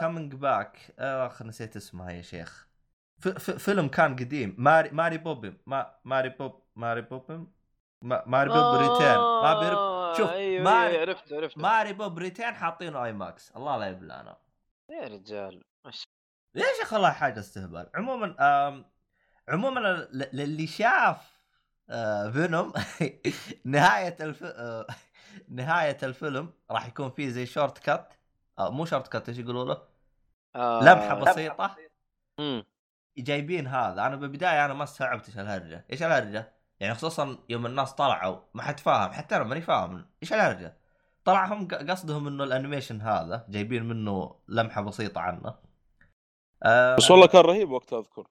كامينج باك آخ نسيت اسمها يا شيخ. ف- ف- فيلم كان قديم. ماري ماري بوبن ما ماري بوب ماري بوبن ما ماري بوب ريتيرن ما بيرب شوف، أيوه ما- أيوة عرفت عرفت. ماري بوب ريتيرن حاطينه اي ماكس الله لا يبلانا يا رجال. مش يا والله حاجة استهبال؟ عموما عموما للي شاف آه فينوم نهاية الف... آه نهاية الفيلم راح يكون فيه زي shortcut آه مو shortcut إيش يقولوا له؟ آه، لمحة بسيطة. جايبين هذا. أنا بالبداية أنا ما استوعبت إيش الهرجة. إيش الهرجة؟ يعني خصوصا يوم الناس طلعوا ما حد فاهم. حتى أنا ماني فاهم إيش الهرجة. طلع هم ق- قصدهم إنه ال animation هذا جايبين منه لمحة بسيطة عنه. آه بس والله كان رهيب وقتها أذكر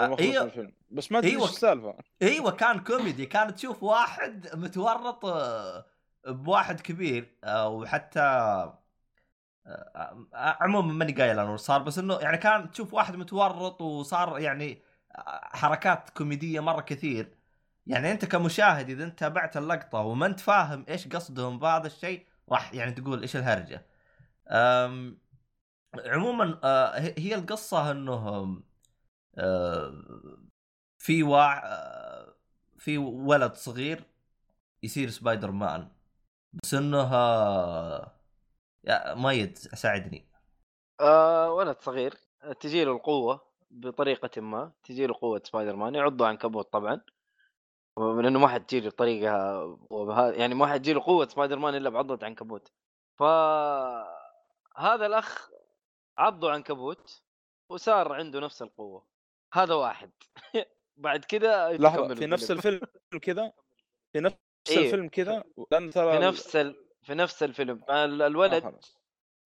آه،. الفيلم بس ما أدري. إيش السالفة أيوه كان كوميدي كان تشوف واحد متورط آه، بواحد كبير آه، وحتى آه، عموما ماني قايل أنا صار بس إنه يعني كان تشوف واحد متورط وصار يعني حركات كوميدية مرة كثير يعني أنت كمشاهد إذا أنت تابعت اللقطة وما أنت فاهم إيش قصدهم بهذا الشيء راح يعني تقول إيش الهرجة أم عموما آه، هي القصة إنه آه، في واع آه، في ولد صغير يصير سبايدر مان بس إنه يا ميد ساعدني. آه ولد صغير تجي له القوة بطريقة ما تجي له قوة سبايدر مان يعضه عنكبوت طبعا. من إنه ما حد له وبها يعني ما حد له قوة سبايدر مان إلا بعضة عنكبوت ف هذا الأخ عضه عنكبوت وصار عنده نفس القوة. هذا واحد. بعد كده لحظة في نفس الفيلم. كذا في نفس إيه. الفيلم كذا لأن ترى في نفس ال... في نفس الفيلم. ال- آه، الولد.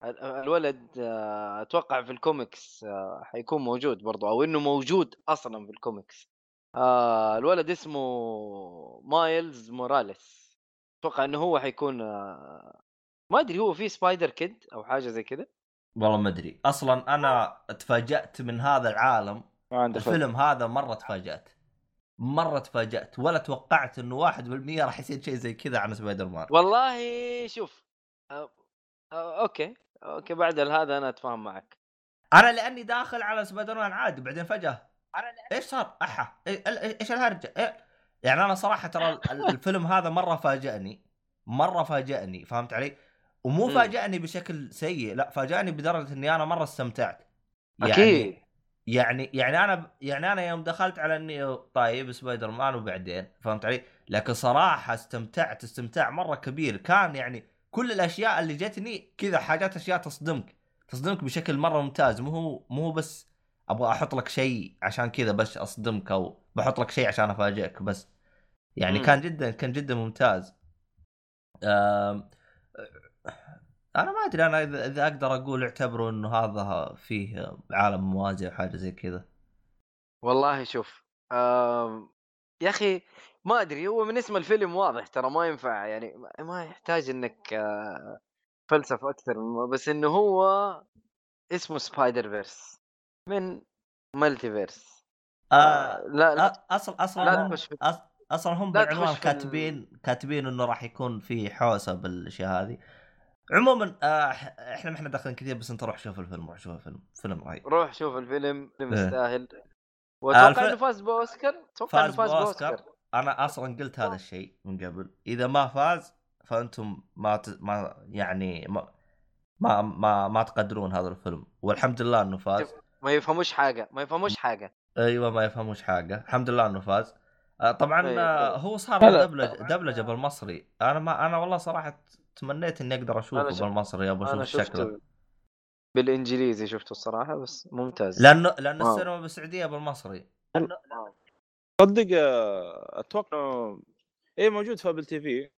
ال- الولد آه، أتوقع في الكوميكس آه، حيكون موجود برضو أو إنه موجود أصلا في الكوميكس. آه، الولد اسمه مايلز موراليس. أتوقع إنه هو حيكون آه، ما أدري هو في Spider kid أو حاجة زي كذا والله ما أدري. أصلا أنا تفاجأت من هذا العالم. ما عندي الفيلم هذا مرة تفاجأت. مرة تفاجأت. ولا توقعت إنه 1% راح يصير شيء زي كذا عن سبايدر مان. والله شوف آه، آه، okay. okay بعد هذا أنا أتفاهم معك. أنا لأني داخل على سبايدر مان عادي بعدين فجأة. إيش صار؟ أحا. إيه- إيش الهرجة؟ إيه؟ يعني أنا صراحة ترى ال- الفيلم هذا مرة فاجأني. مرة فاجأني. فهمت علي؟ ومو. فاجأني بشكل سيء لا فاجأني بدرجة إني أنا مرة استمتعت يعني أكيد يعني يعني أنا يعني أنا يوم دخلت على إني طيب سبايدر مان وبعدين فهمت علي؟ لكن صراحة استمتعت استمتاع مرة كبير كان يعني كل الأشياء اللي جتني كذا حاجات أشياء تصدمك تصدمك بشكل مرة ممتاز مو هو مو هو بس أبغى أحط لك شيء عشان كذا بس أصدمك أو بحط لك شيء عشان أفاجئك بس يعني مم. كان جدا كان جدا ممتاز. أنا ما أدري أنا اذا إذا أقدر أقول اعتبروا إنه هذا فيه عالم موازي أو حاجة زي كذا. والله شوف آم، يا أخي ما أدري هو من اسم الفيلم واضح ترى ما ينفع يعني ما- يحتاج إنك آه، فلسفة أكثر بس إنه هو اسمه Spider-Verse من multiverse آه لا لا أ- اصل أصلا لا هم أصلا هم بالعنوان ال- كاتبين كاتبين إنه راح يكون في حوسة بالأشياء هذه. عموما آه إحنا ما إحنا داخلين كثير بس أنت روح شوف الفيلم روح شوف الفيلم فيلم رهيب. روح شوف الفيلم فيلم إيه. يستاهل. وأتوقع الف- إنه فاز بأوسكار؟ أتوقع إنه فاز فاز بأوسكار. بأوسكار. أنا أصلا قلت هذا الشيء من قبل. إذا ما فاز فأنتم ما ت... ما يعني ما ما ما, ما تقدرون هذا الفيلم. والحمد لله إنه فاز. ما يفهموش حاجة ما يفهموش حاجة. أيوه ما يفهموش حاجة. الحمد لله إنه فاز. آه، طبعا آه، أيوة. هو صار. دبلجه دبلجة بالمصري. أنا ما أنا والله صراحة تمنيت إني أقدر أشوفه شفت- بالمصري أبغى أشوف شكله. بالإنجليزي شفته الصراحة بس ممتاز. لأنه لأن wow. السينما بالسعودية بالمصري. تصدق آه، أتوقع اي موجود في Apple TV.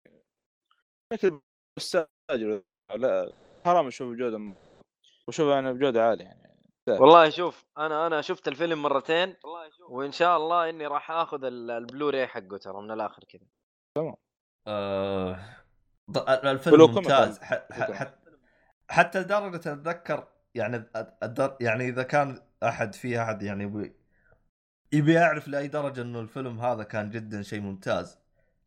لكن بستاجر لا حرام أشوف بجودة م- وشوف أنا بجودة عالية يعني. والله شوف أنا أنا شفت الفيلم مرتين وإن شاء الله إني راح آخذ ال- البلوراي حقه ترى من الآخر كذا. آه... ض- الفيلم ممتاز. حتى لدرجة أتذكر يعني أدر... يعني إذا كان أحد في أحد يعني يبي يبي يعرف لأي درجة إنه الفيلم هذا كان جدا شيء ممتاز.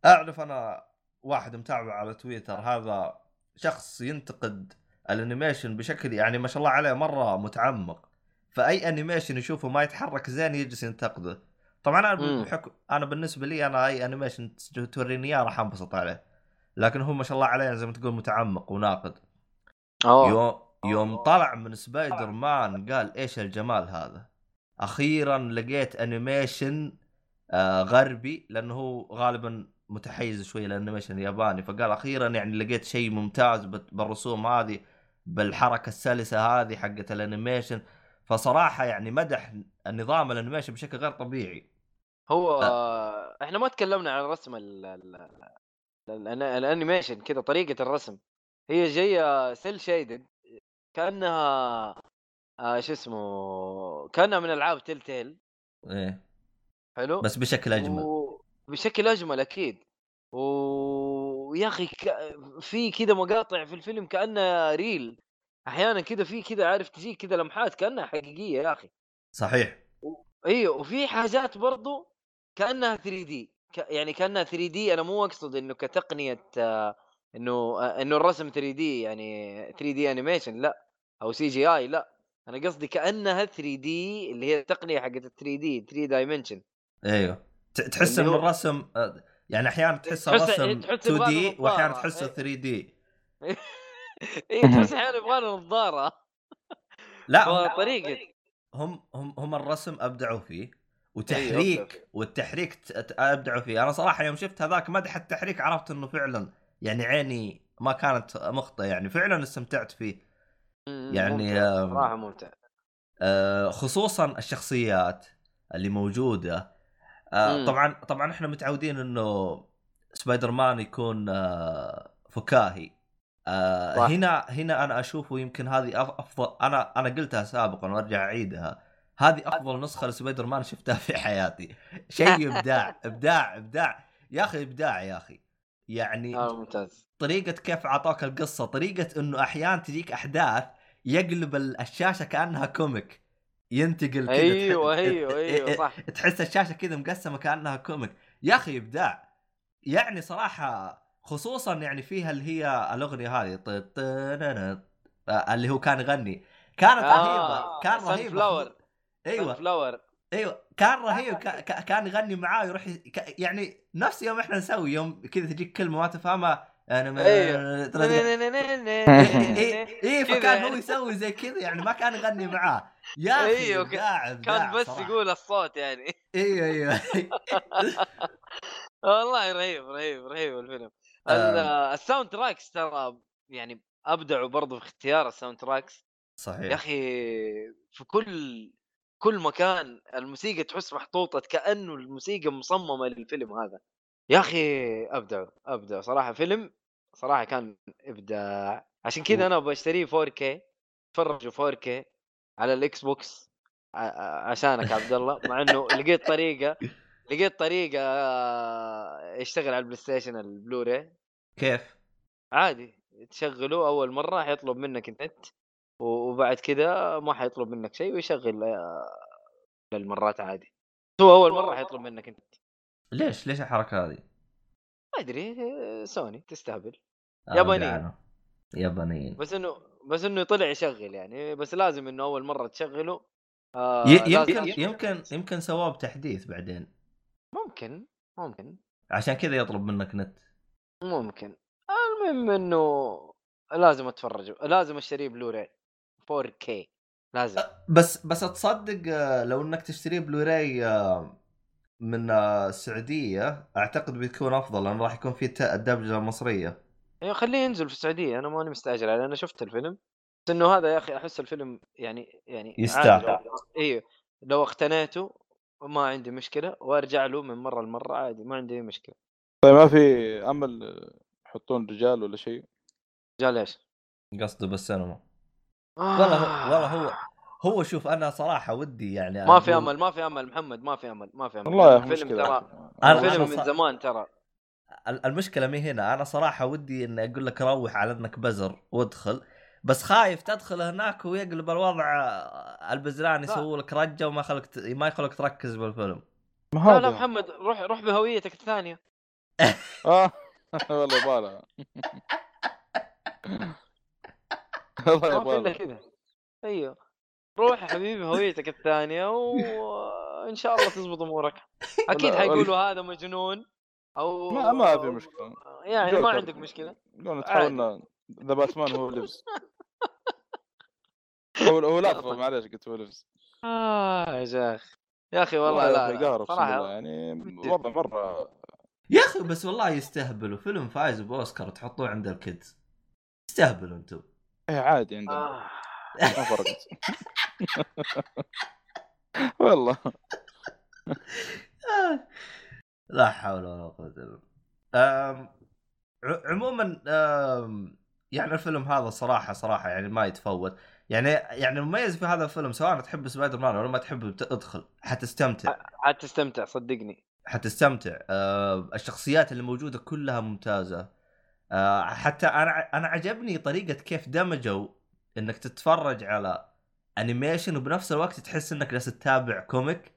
أعرف أنا واحد متابع على تويتر هذا شخص ينتقد ال animation بشكل يعني ما شاء الله عليه مرة متعمق. فأي animation يشوفه ما يتحرك زين يجلس ينتقده. طبعا أنا. بحكم أنا بالنسبة لي أنا أي animation توريني إياه راح أنبسط عليه. لكن هو ما شاء الله عليه زي ما تقول متعمق وناقد. أوه. يوم يوم طلع من سبايدر مان قال إيش الجمال هذا؟ أخيرا لقيت animation آه غربي لأنه هو غالبا متحيز شوي لل animation الياباني فقال أخيرا يعني لقيت شيء ممتاز بالرسوم هذه بالحركة السلسة هذه حقت ال animation فصراحة يعني مدح النظام ال animation بشكل غير طبيعي. هو آه. إحنا ما تكلمنا عن رسم ال- ال animation كذا طريقة الرسم. هي جاية cel shaded كأنها آه شو اسمه كأنها من ألعاب Telltale إيه. حلو؟ بس بشكل أجمل. و... بشكل أجمل أكيد. ويا أخي ك... في كذا مقاطع في الفيلم كأنها real أحيانا كذا في كذا عارف تجيك كذا لمحات كأنها حقيقية يا أخي. صحيح. أيوه وفي حاجات برضو كأنها 3D ك... يعني كأنها 3D أنا مو أقصد إنه كتقنية آه، إنه آه، إنه الرسم 3D يعني 3D animation لا. أو CGI لا. أنا قصدي كأنها 3D اللي هي التقنية حقت 3D 3 dimension أيوه. ت- تحس انه الرسم آه، يعني أحيانا تحس تحس- الرسم تحس 2D يبغى واحيانا. تحسه إيه. 3D اي تحس أحيانا يبغى له نظارة. لا هم طريقه هم هم, هم الرسم أبدعوا فيه. وتحريك فيه. والتحريك أبدعوا فيه أنا صراحة يوم شفت هذاك مدح التحريك عرفت إنه فعلا يعني عيني ما كانت مخطئة يعني. فعلا استمتعت فيه. يعني، صراحة ممتع. آه، خصوصا الشخصيات اللي موجودة. آه،. طبعا طبعا إحنا متعودين إنه سبايدر مان يكون آه، فكاهي. هنا هنا أنا أشوفه يمكن هذه أف- أفضل أنا أنا قلتها سابقا وأرجع أعيدها. هذه أفضل نسخة لسبايدر مان شفتها في حياتي. شيء إبداع إبداع إبداع. يا أخي إبداع يا أخي. يعني آه ممتاز. طريقة كيف اعطاك القصة طريقة إنه أحيانا تجيك أحداث يقلب ال- الشاشة كأنها comic. ينتقل كذا أيوه أيوه أيوه صح. تحس الشاشة كذا مقسمة كأنها comic. يا أخي إبداع. يعني صراحة خصوصا يعني فيها اللي هي الأغنية هذه آه، اللي هو كان يغني. كانت رهيبة كان رهيب Sunflower أيوه. Sunflower أيوه. كان رهيب. كا- كا- كان يغني معاه يروح ي- كا- يعني نفس يوم إحنا نسوي يوم كذا تجيك كلمة ما تفهمها أنا ما أيوه. اي إيه كذا فكان هو يعني. يسوي زي كذا يعني ما كان يغني معاه. يا أخي أيوه، ابداع كان بس صراحة. يقول الصوت يعني. أيوه أيوه والله رهيب رهيب رهيب الفيلم. آه. ال- ال soundtracks ترى يعني أبدعوا برضو في اختيار ال soundtracks. يا صحيح أخي في كل كل مكان الموسيقى تحس محطوطة كأنه الموسيقى مصممة للفيلم هذا. يا أخي ابدعوا ابدعوا صراحة. فيلم صراحة كان إبداع. عشان كذا أنا بشتريه 4K اتفرجوا 4K على ال Xbox عشانك عبد الله. مع إنه لقيت طريقة لقيت طريقة آه، يشتغل على ال PlayStation ال Blu-ray. كيف؟ عادي تشغله أول مرة حيطلب منك النت و- وبعد كذا ما حيطلب منك شيء ويشغل آه، للمرات عادي. هو أول مرة حيطلب منك أنت. ليش؟ ليش الحركة هذه؟ ما أدري آه، سوني تستهبل. آه، يابانيين. بس إنه بس إنه طلع يشغل يعني بس لازم إنه أول مرة تشغله آه يمكن يمكن يمكن سواه بتحديث بعدين. ممكن ممكن. عشان كذا يطلب منك نت. ممكن. المهم إنه لازم أتفرج لازم اشتريه بلوراي 4K لازم. بس بس تصدق آه، لو إنك تشتريه بلوراي آه، من آه، السعودية أعتقد بيكون أفضل لأنه راح يكون فيه الدبجه المصريه أيوه خليه ينزل في السعودية. أنا ماني مستعجل عليه. أنا شفت الفيلم. بس إنه هذا يا أخي أحس الفيلم يعني يعني يستاهل. أيوه لو اقتنيته ما عندي مشكلة وأرجع له من مرة لمرة عادي ما عندي أي مشكلة. طيب ما في أمل يحطون رجال ولا شيء؟ رجال إيش؟ قصده بالسينما. والله هو والله هو هو شوف أنا صراحة ودي يعني ما في أمل ما في أمل محمد ما في أمل ما في أمل. والله الفيلم مشكلة. ترى الفيلم من زمان ترى. ال- المشكلة مي هنا أنا صراحة ودي إني أقول لك روح على إنك بزر وادخل بس خايف تدخل هناك ويقلب الوضع آه، البزران يسوي لك رجة وما خلك ت... ما يخلك تركز بالفيلم. ما لا لا محمد روح روح بهويتك الثانية. آه والله والله ما الا كذا. أيوه. روح يا حبيبي هويتك الثانية وإن شاء الله تزبط أمورك. أكيد حيقولوا هذا مجنون أو ما ما في مشكلة. يعني ما. عندك مشكلة. قلنا عادي. تحولنا ذا باتمان هو لبس. هو هو لفظ معليش قلت هو لبس. آه يا شيخ يا أخي والله لا, لا. صراحة يعني. وضع مرة يا أخي بس والله يستهبلوا. فيلم فايز باوسكار تحطوه عند ال kids. تستهبلوا أنتم. إيه عادي عندنا. آه. ما فرقت. والله. آه. لا حول ولا قوة إلا بالله. عموما يعني الفيلم هذا صراحة صراحة يعني ما يتفوت. يعني يعني المميز في هذا الفيلم سواء تحب سبايدر مان ولا ما تحب ادخل حتستمتع. حتستمتع صدقني. حتستمتع. الشخصيات اللي موجودة كلها ممتازة. آه حتى أنا أنا عجبني طريقة كيف دمجوا إنك تتفرج على animation وبنفس الوقت تحس إنك جالس تتابع comic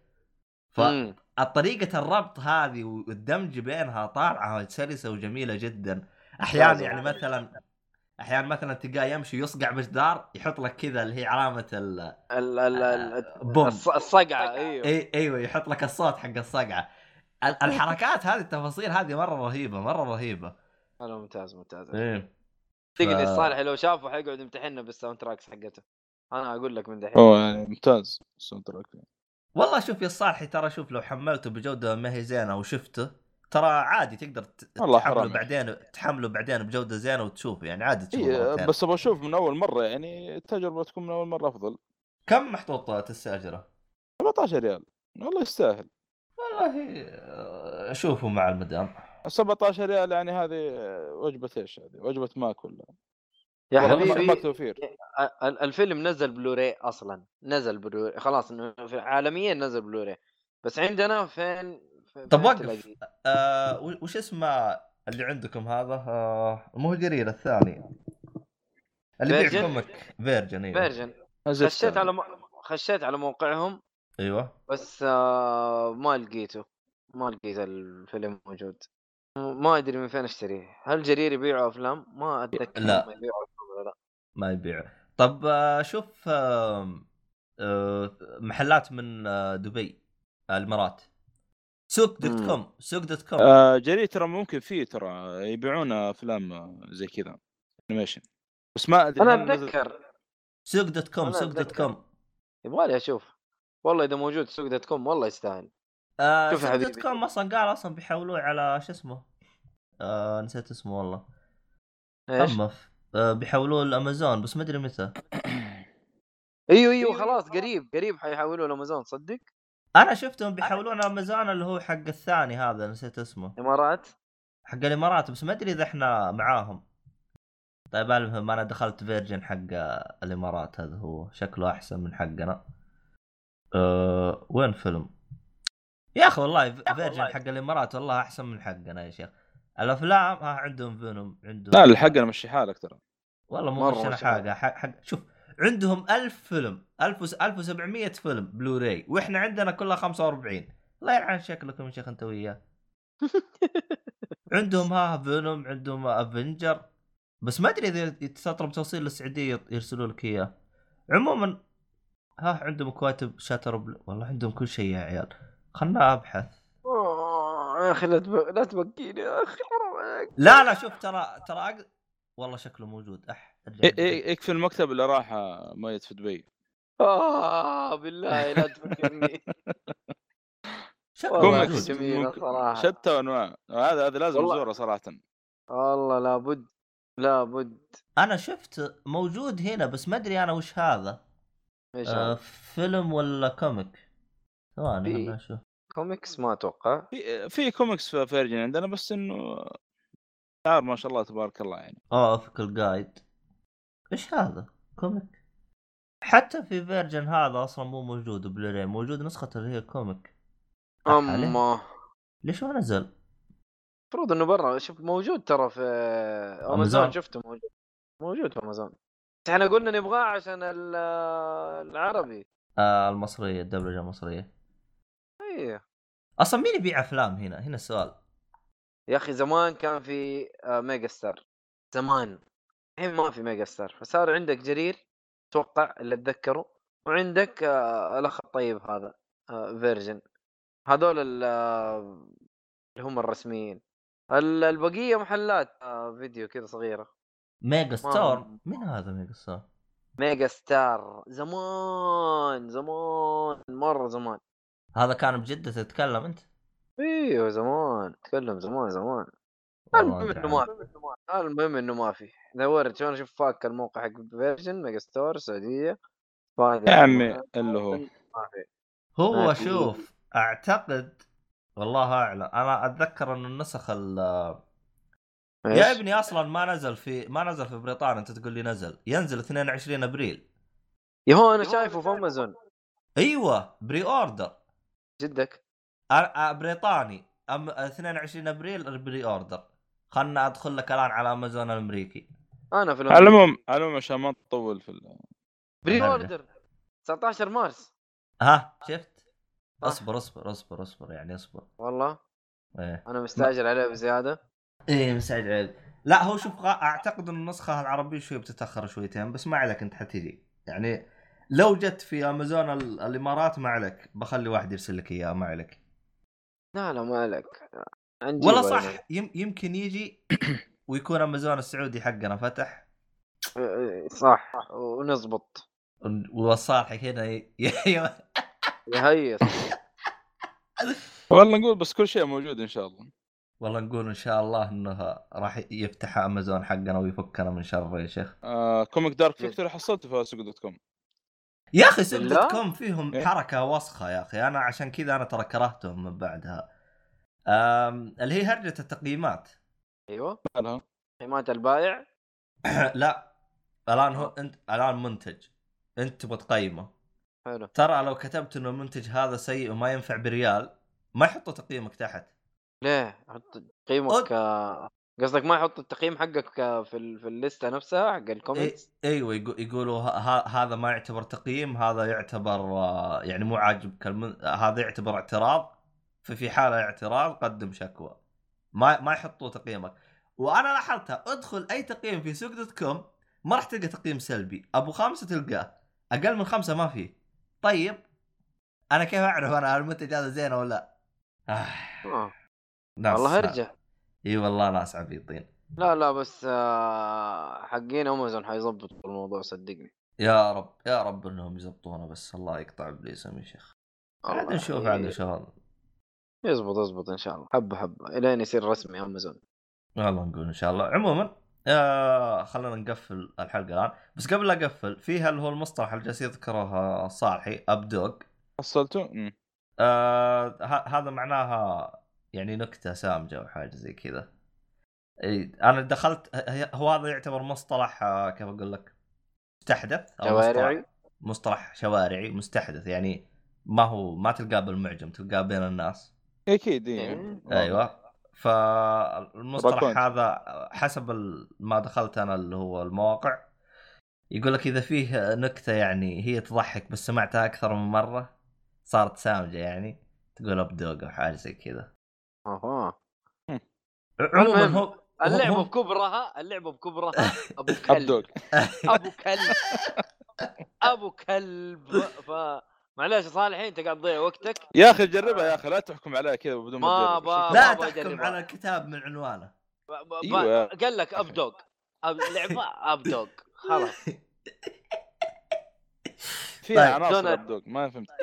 مم. فالطريقة الربط هذه والدمج بينها طالعة سلسه وجميلة جدا. أحيانا ممتازة. يعني مثلا أحيانا مثلا تلقاه يمشي يصقع بجدار يحط لك كذا اللي هي علامة ال ال ال الص- الصقعة إيوه. اي إيوه يحط لك الصوت حق الصقعة. ال- الحركات هذه التفاصيل هذه مرة رهيبة مرة رهيبة. أنا ممتاز ممتاز إيه. صدقني ف- الصالح لو شافه حيقعد يمتحننا بال soundtracks حقته. أنا أقول لك من دحين. هو يعني ممتاز ال soundtrack والله شوف يا الصالحي ترى شوف لو حملته بجودة ما هي زينة وشفته ترى عادي تقدر والله تحمله حرام. بعدين تحمله بعدين بجودة زينة وتشوفه يعني عادي تشوفه إيه. بس أبغى أشوف من أول مرة يعني التجربة تكون من أول مرة أفضل. كم محطوط تستاجره؟ 17 ريال. والله يستاهل. والله اشوفه مع المدام. 17 ريال يعني هذه وجبة إيش هذه؟ وجبة ماكل يا ما- حبيبي Mac توفير. ال- ال- الفيلم نزل بلوراي أصلا. نزل بلوراي. خلاص عالميا نزل بلوراي. بس عندنا فين في- طب وقف. آه وش اسمه اللي عندكم هذا؟ آه مو هو جرير الثاني. اللي يبيع Virgin؟ comic Virgin أيوه Virgin. خشيت. على م... خشيت على موقعهم. أيوه. بس آه ما لقيته. ما لقيت الفيلم موجود. ما أدري من فين أشتريه. هل جرير يبيعوا أفلام؟ ما أتذكر لا. هم يبيعوا أفلام ولا لا. ما يبيع طب آه شوف آه محلات من آه دبي الإمارات. سوق دوت. كوم سوق دوت كوم. آه جرير ترى ممكن فيه ترى. يبيعون أفلام زي كذا animation بس ما أدري أنا أتذكر. سوق dot com سوق dot. com. يبغى لي أشوف. والله إذا موجود سوق dot com والله يستاهل. آه شوف يا دوت. كوم أصلا قال أصلا بيحولوه على شو اسمه؟ آه نسيت اسمه والله. إيش؟ آه بيحولوه الامازون بس ما أدري متى. أيوه أيوه خلاص قريب قريب حيحولوا الامازون صدق أنا شفتهم بيحولون امازون اللي هو حق الثاني هذا نسيت اسمه. امارات حق الإمارات بس ما أدري إذا إحنا معاهم. طيب المهم أنا دخلت Virgin حق الإمارات هذا هو. شكله أحسن من حقنا. أه وين فيلم؟ يا أخي والله Virgin حق الإمارات والله أحسن من حقنا يا شيخ. الأفلام ها عندهم Venom عندهم لا الحق أنا مشي حالك ترى. والله مو مشينا مشي حاجة حق, حق شوف عندهم ألف فيلم 1000 وس- 1700 فيلم بلوراي وإحنا عندنا كلها 45 الله يلعن شكلكم يا شيخ أنت وياه. عندهم ها Venom عندهم Avenger بس ما أدري إذا تطلب توصيل للسعودية يرسلوا لك إياه. عموما ها عندهم كواتب شاتر بل... والله عندهم كل شيء يا عيال. خلنا أبحث. يا آخي لا تب... لا تبكيني يا آخي حرام عليك. لا لا شوف ترى ترى أق... والله شكله موجود. أح إيه إيه يكفي المكتب اللي راح آه، ميت في دبي. آه بالله لا تفكرني. كوميكس صراحة. شتى انواع هذا هذا لازم. نزوره صراحة. والله لابد لابد أنا شفت موجود هنا بس ما أدري أنا وش هذا. إيش آه هذا؟ فيلم ولا comic؟ ثواني خلنا نشوف. كوميكس؟ ما أتوقع. في في كوميكس في Virgin عندنا بس إنه شعار ما شاء الله تبارك الله يعني. آه official guide إيش هذا؟ comic. حتى في Virgin هذا أصلا مو موجود بلوري موجود نسخة اللي هي comic؟ اما ليش ما نزل؟ المفروض إنه برا شوف موجود ترى في. امازون شفته موجود. موجود في امازون إحنا قلنا نبغاه عشان ال- العربي. آه المصرية الدبلجة المصرية. إيه. أصلا مين يبيع أفلام هنا؟ هنا السؤال. يا أخي زمان كان في آه، Mega Star زمان. الحين ما في Mega Star فصار عندك جرير أتوقع اللي اتذكره وعندك آه، الأخ الطيب هذا آه، Virgin. هذول ال- اللي هم الرسميين. ال- البقية محلات فيديو كذا صغيرة. ميجا ستار مين هذا ميجا ستار؟ ميجا ستار زمان زمان مرة زمان. هذا كان بجدة تتكلم أنت؟ إيوه زمان. تكلم زمان زمان. المهم إنه ما. في. المهم إنه ما في. دورت شلون أشوف فاك الموقع حق Virgin Megastore السعوديه يا عمي اللي هو. ما في. هو. شوف أعتقد والله أعلم أنا أتذكر إن النسخ ال يا؟ ابني أصلا ما نزل في ما نزل في بريطانيا أنت تقول لي نزل. ينزل 22 أبريل. يا هو أنا شايفه في امازون أيوه pre-order. جدك؟ أ- بريطاني. أم 22 أبريل pre-order. خلنا أدخل لك الآن على أمازون الأمريكي. أنا في على العموم عشان ما تطول في ال... pre. order. 19 مارس. ها؟ شفت؟ صح. اصبر اصبر اصبر اصبر يعني اصبر. والله. إيه. أنا مستعجل عليه بزيادة. إيه مستعجل لا هو شوف أعتقد إن النسخة العربية شوي بتتأخر شويتين بس ما عليك أنت حتجي. يعني لو جت في أمازون ال- الإمارات ما عليك. بخلي واحد يرسل لك اياه ما عليك. لا لا ما عليك. أنا. صح. يم يمكن يجي ويكون أمازون السعودي حقنا فتح. إيه، صح. ونزبط. والصالح هنا. يهيص والله نقول بس كل شيء موجود إن شاء الله. والله نقول إن شاء الله إنه راح يفتح أمازون حقنا ويفكنا من شر يا شيخ. آه comic Dark Victory حصلته في سوق dot com. يا أخي؟ dot com فيهم إيه؟ حركة وسخة يا أخي. أنا عشان كذا أنا ترى كرهتهم من بعدها. أم... اللي هي هرجة التقييمات. أيوه. تقييمات البائع. لا الآن هو أنت الآن منتج. أنت تبغى تقيمه. حلو. ترى لو كتبت إنه المنتج هذا سيء وما ينفع بريال ما يحطوا تقييمك تحت. ليه؟ حط تقييمك قصدك ما يحط التقييم حقك آه، في ال... في ال list ة نفسها حق إيه ال comments أيوه يقو- يقولوا ه- هذا ما يعتبر تقييم هذا يعتبر آه، يعني مو عاجبك. هذا يعتبر اعتراض ففي حالة اعتراض قدم شكوى ما ما يحطوا تقييمك وأنا لاحظتها ادخل أي تقييم في سوق dot com ما راح تلقى تقييم سلبي أبو خمسه تلقاه أقل من خمسة ما فيه طيب أنا كيف أعرف أنا المنتج هذا زين ولا لا؟ آه. آه. والله ارجع إي والله ناس عبيطين. لا لا بس آه، حقين امازون حيظبطوا الموضوع صدقني. يا رب يا رب إنهم يزبطونه بس الله يقطع إبليسهم يا شيخ. عاد الله نشوف عاد شغل يزبط يزبط إن شاء الله. حبة حبة. الين يصير رسمي امازون والله نقول إن شاء الله. عموما آه خلينا نقفل الحلقة الآن. بس قبل لا أقفل في اللي هو المصطلح اللي جالس يذكره صالحي؟ ابدوغ حصلته؟ آه ه- هذا معناها يعني نكتة سامجه أو حاجة زي كذا. أنا دخلت هو هذا يعتبر مصطلح آه كيف أقول لك؟ مستحدث أو شوارعي. مصطلح, مصطلح شوارعي مستحدث. يعني ما هو ما تلقاه بالمعجم تلقاه بين الناس. أكيد إيه. أيوه. فالمصطلح. هذا حسب ما دخلت أنا اللي هو المواقع. يقول لك إذا فيه نكتة يعني هي تضحك بس سمعتها أكثر من مرة صارت سامجة يعني تقول أبدوق أو حاجة زي كذا. أها. عموما هو اللعبة بكبرها اللعبة بكبرها أبو كلب. أبو كلب. أبو كلب. ف معليش يا صالح أنت قاعد تضيع وقتك. يا أخي جربها يا أخي لا تحكم عليها كذا بدون ما. با-. لا أبغى تحكم أجربها. على الكتاب من عنوانه. أيوة. قال لك اب دوغ أب... لعبه اب دوغ خلاص. فيها طيب. عناصر دونالد. ابدوغ ما فهمت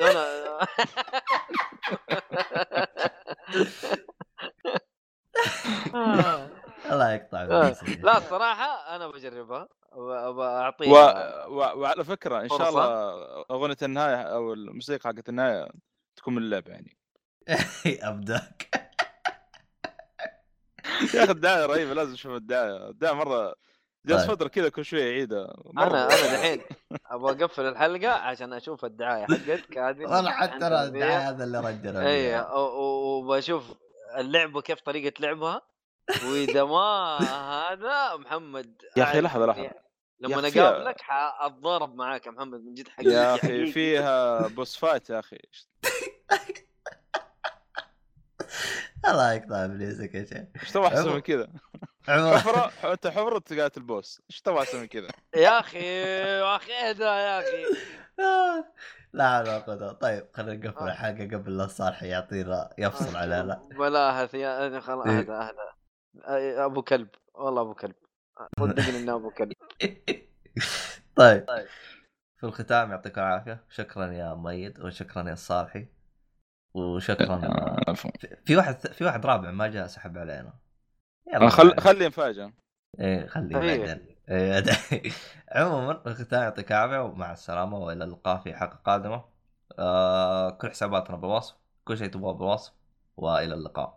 الله يقطع. لا الصراحه أنا بجربها و... واعطيها و... وعلى فكرة إن شاء. الله أغنية النهاية أو الموسيقى حقت النهاية تكون من اللعبة يعني أبداك يا أخي الدعايه رهيبه لازم أشوف الدعايه الدعايه مرة جالس طيب. فترة كذا كل شوية يعيدها أنا أنا الحين أبغى أقفل الحلقة عشان أشوف الدعاية حقتك. هذه حتى أنا عند الدعايه هذا اللي رجعنا اي وبشوف اللعبه كيف طريقة لعبها. وإذا ما هذا محمد يا أخي أعرف لحظة، لحظة. إني لما أقابلك حاتضارب معاك يا محمد من جد حقيقي يا أخي. فيها boss fight يا أخي. الله يقطع ابليسك يا شيخ إيش تبغى أحسن من كذا؟ حفره انت حفرة تقاتل ال boss. إيش تبغى أحسن من كذا؟ يا أخي يا أخي اهدى يا أخي. لا حول ولا قوة طيب خلينا نقفل الحلقة قبل لا الصالح يعطينا يفصل علينا. بلاها يا خلاص إيه. أهدى أهدى. أبو كلب. والله أبو كلب. صدقني إنه أبو كلب. طيب. في الختام يعطيكم العافية. شكرا يا مؤيد وشكرا يا الصالحي وشكرا في- في واحد في واحد رابع ما جاء سحب علينا يلا خل بعد. خلي مفاجاه إيه خليه إيه. بعدين إيه،. عموما يعطيك العافية ومع السلامة وإلى اللقاء في حلقة قادمة آه كل حساباتنا بالوصف كل شيء تبغاه بالوصف وإلى اللقاء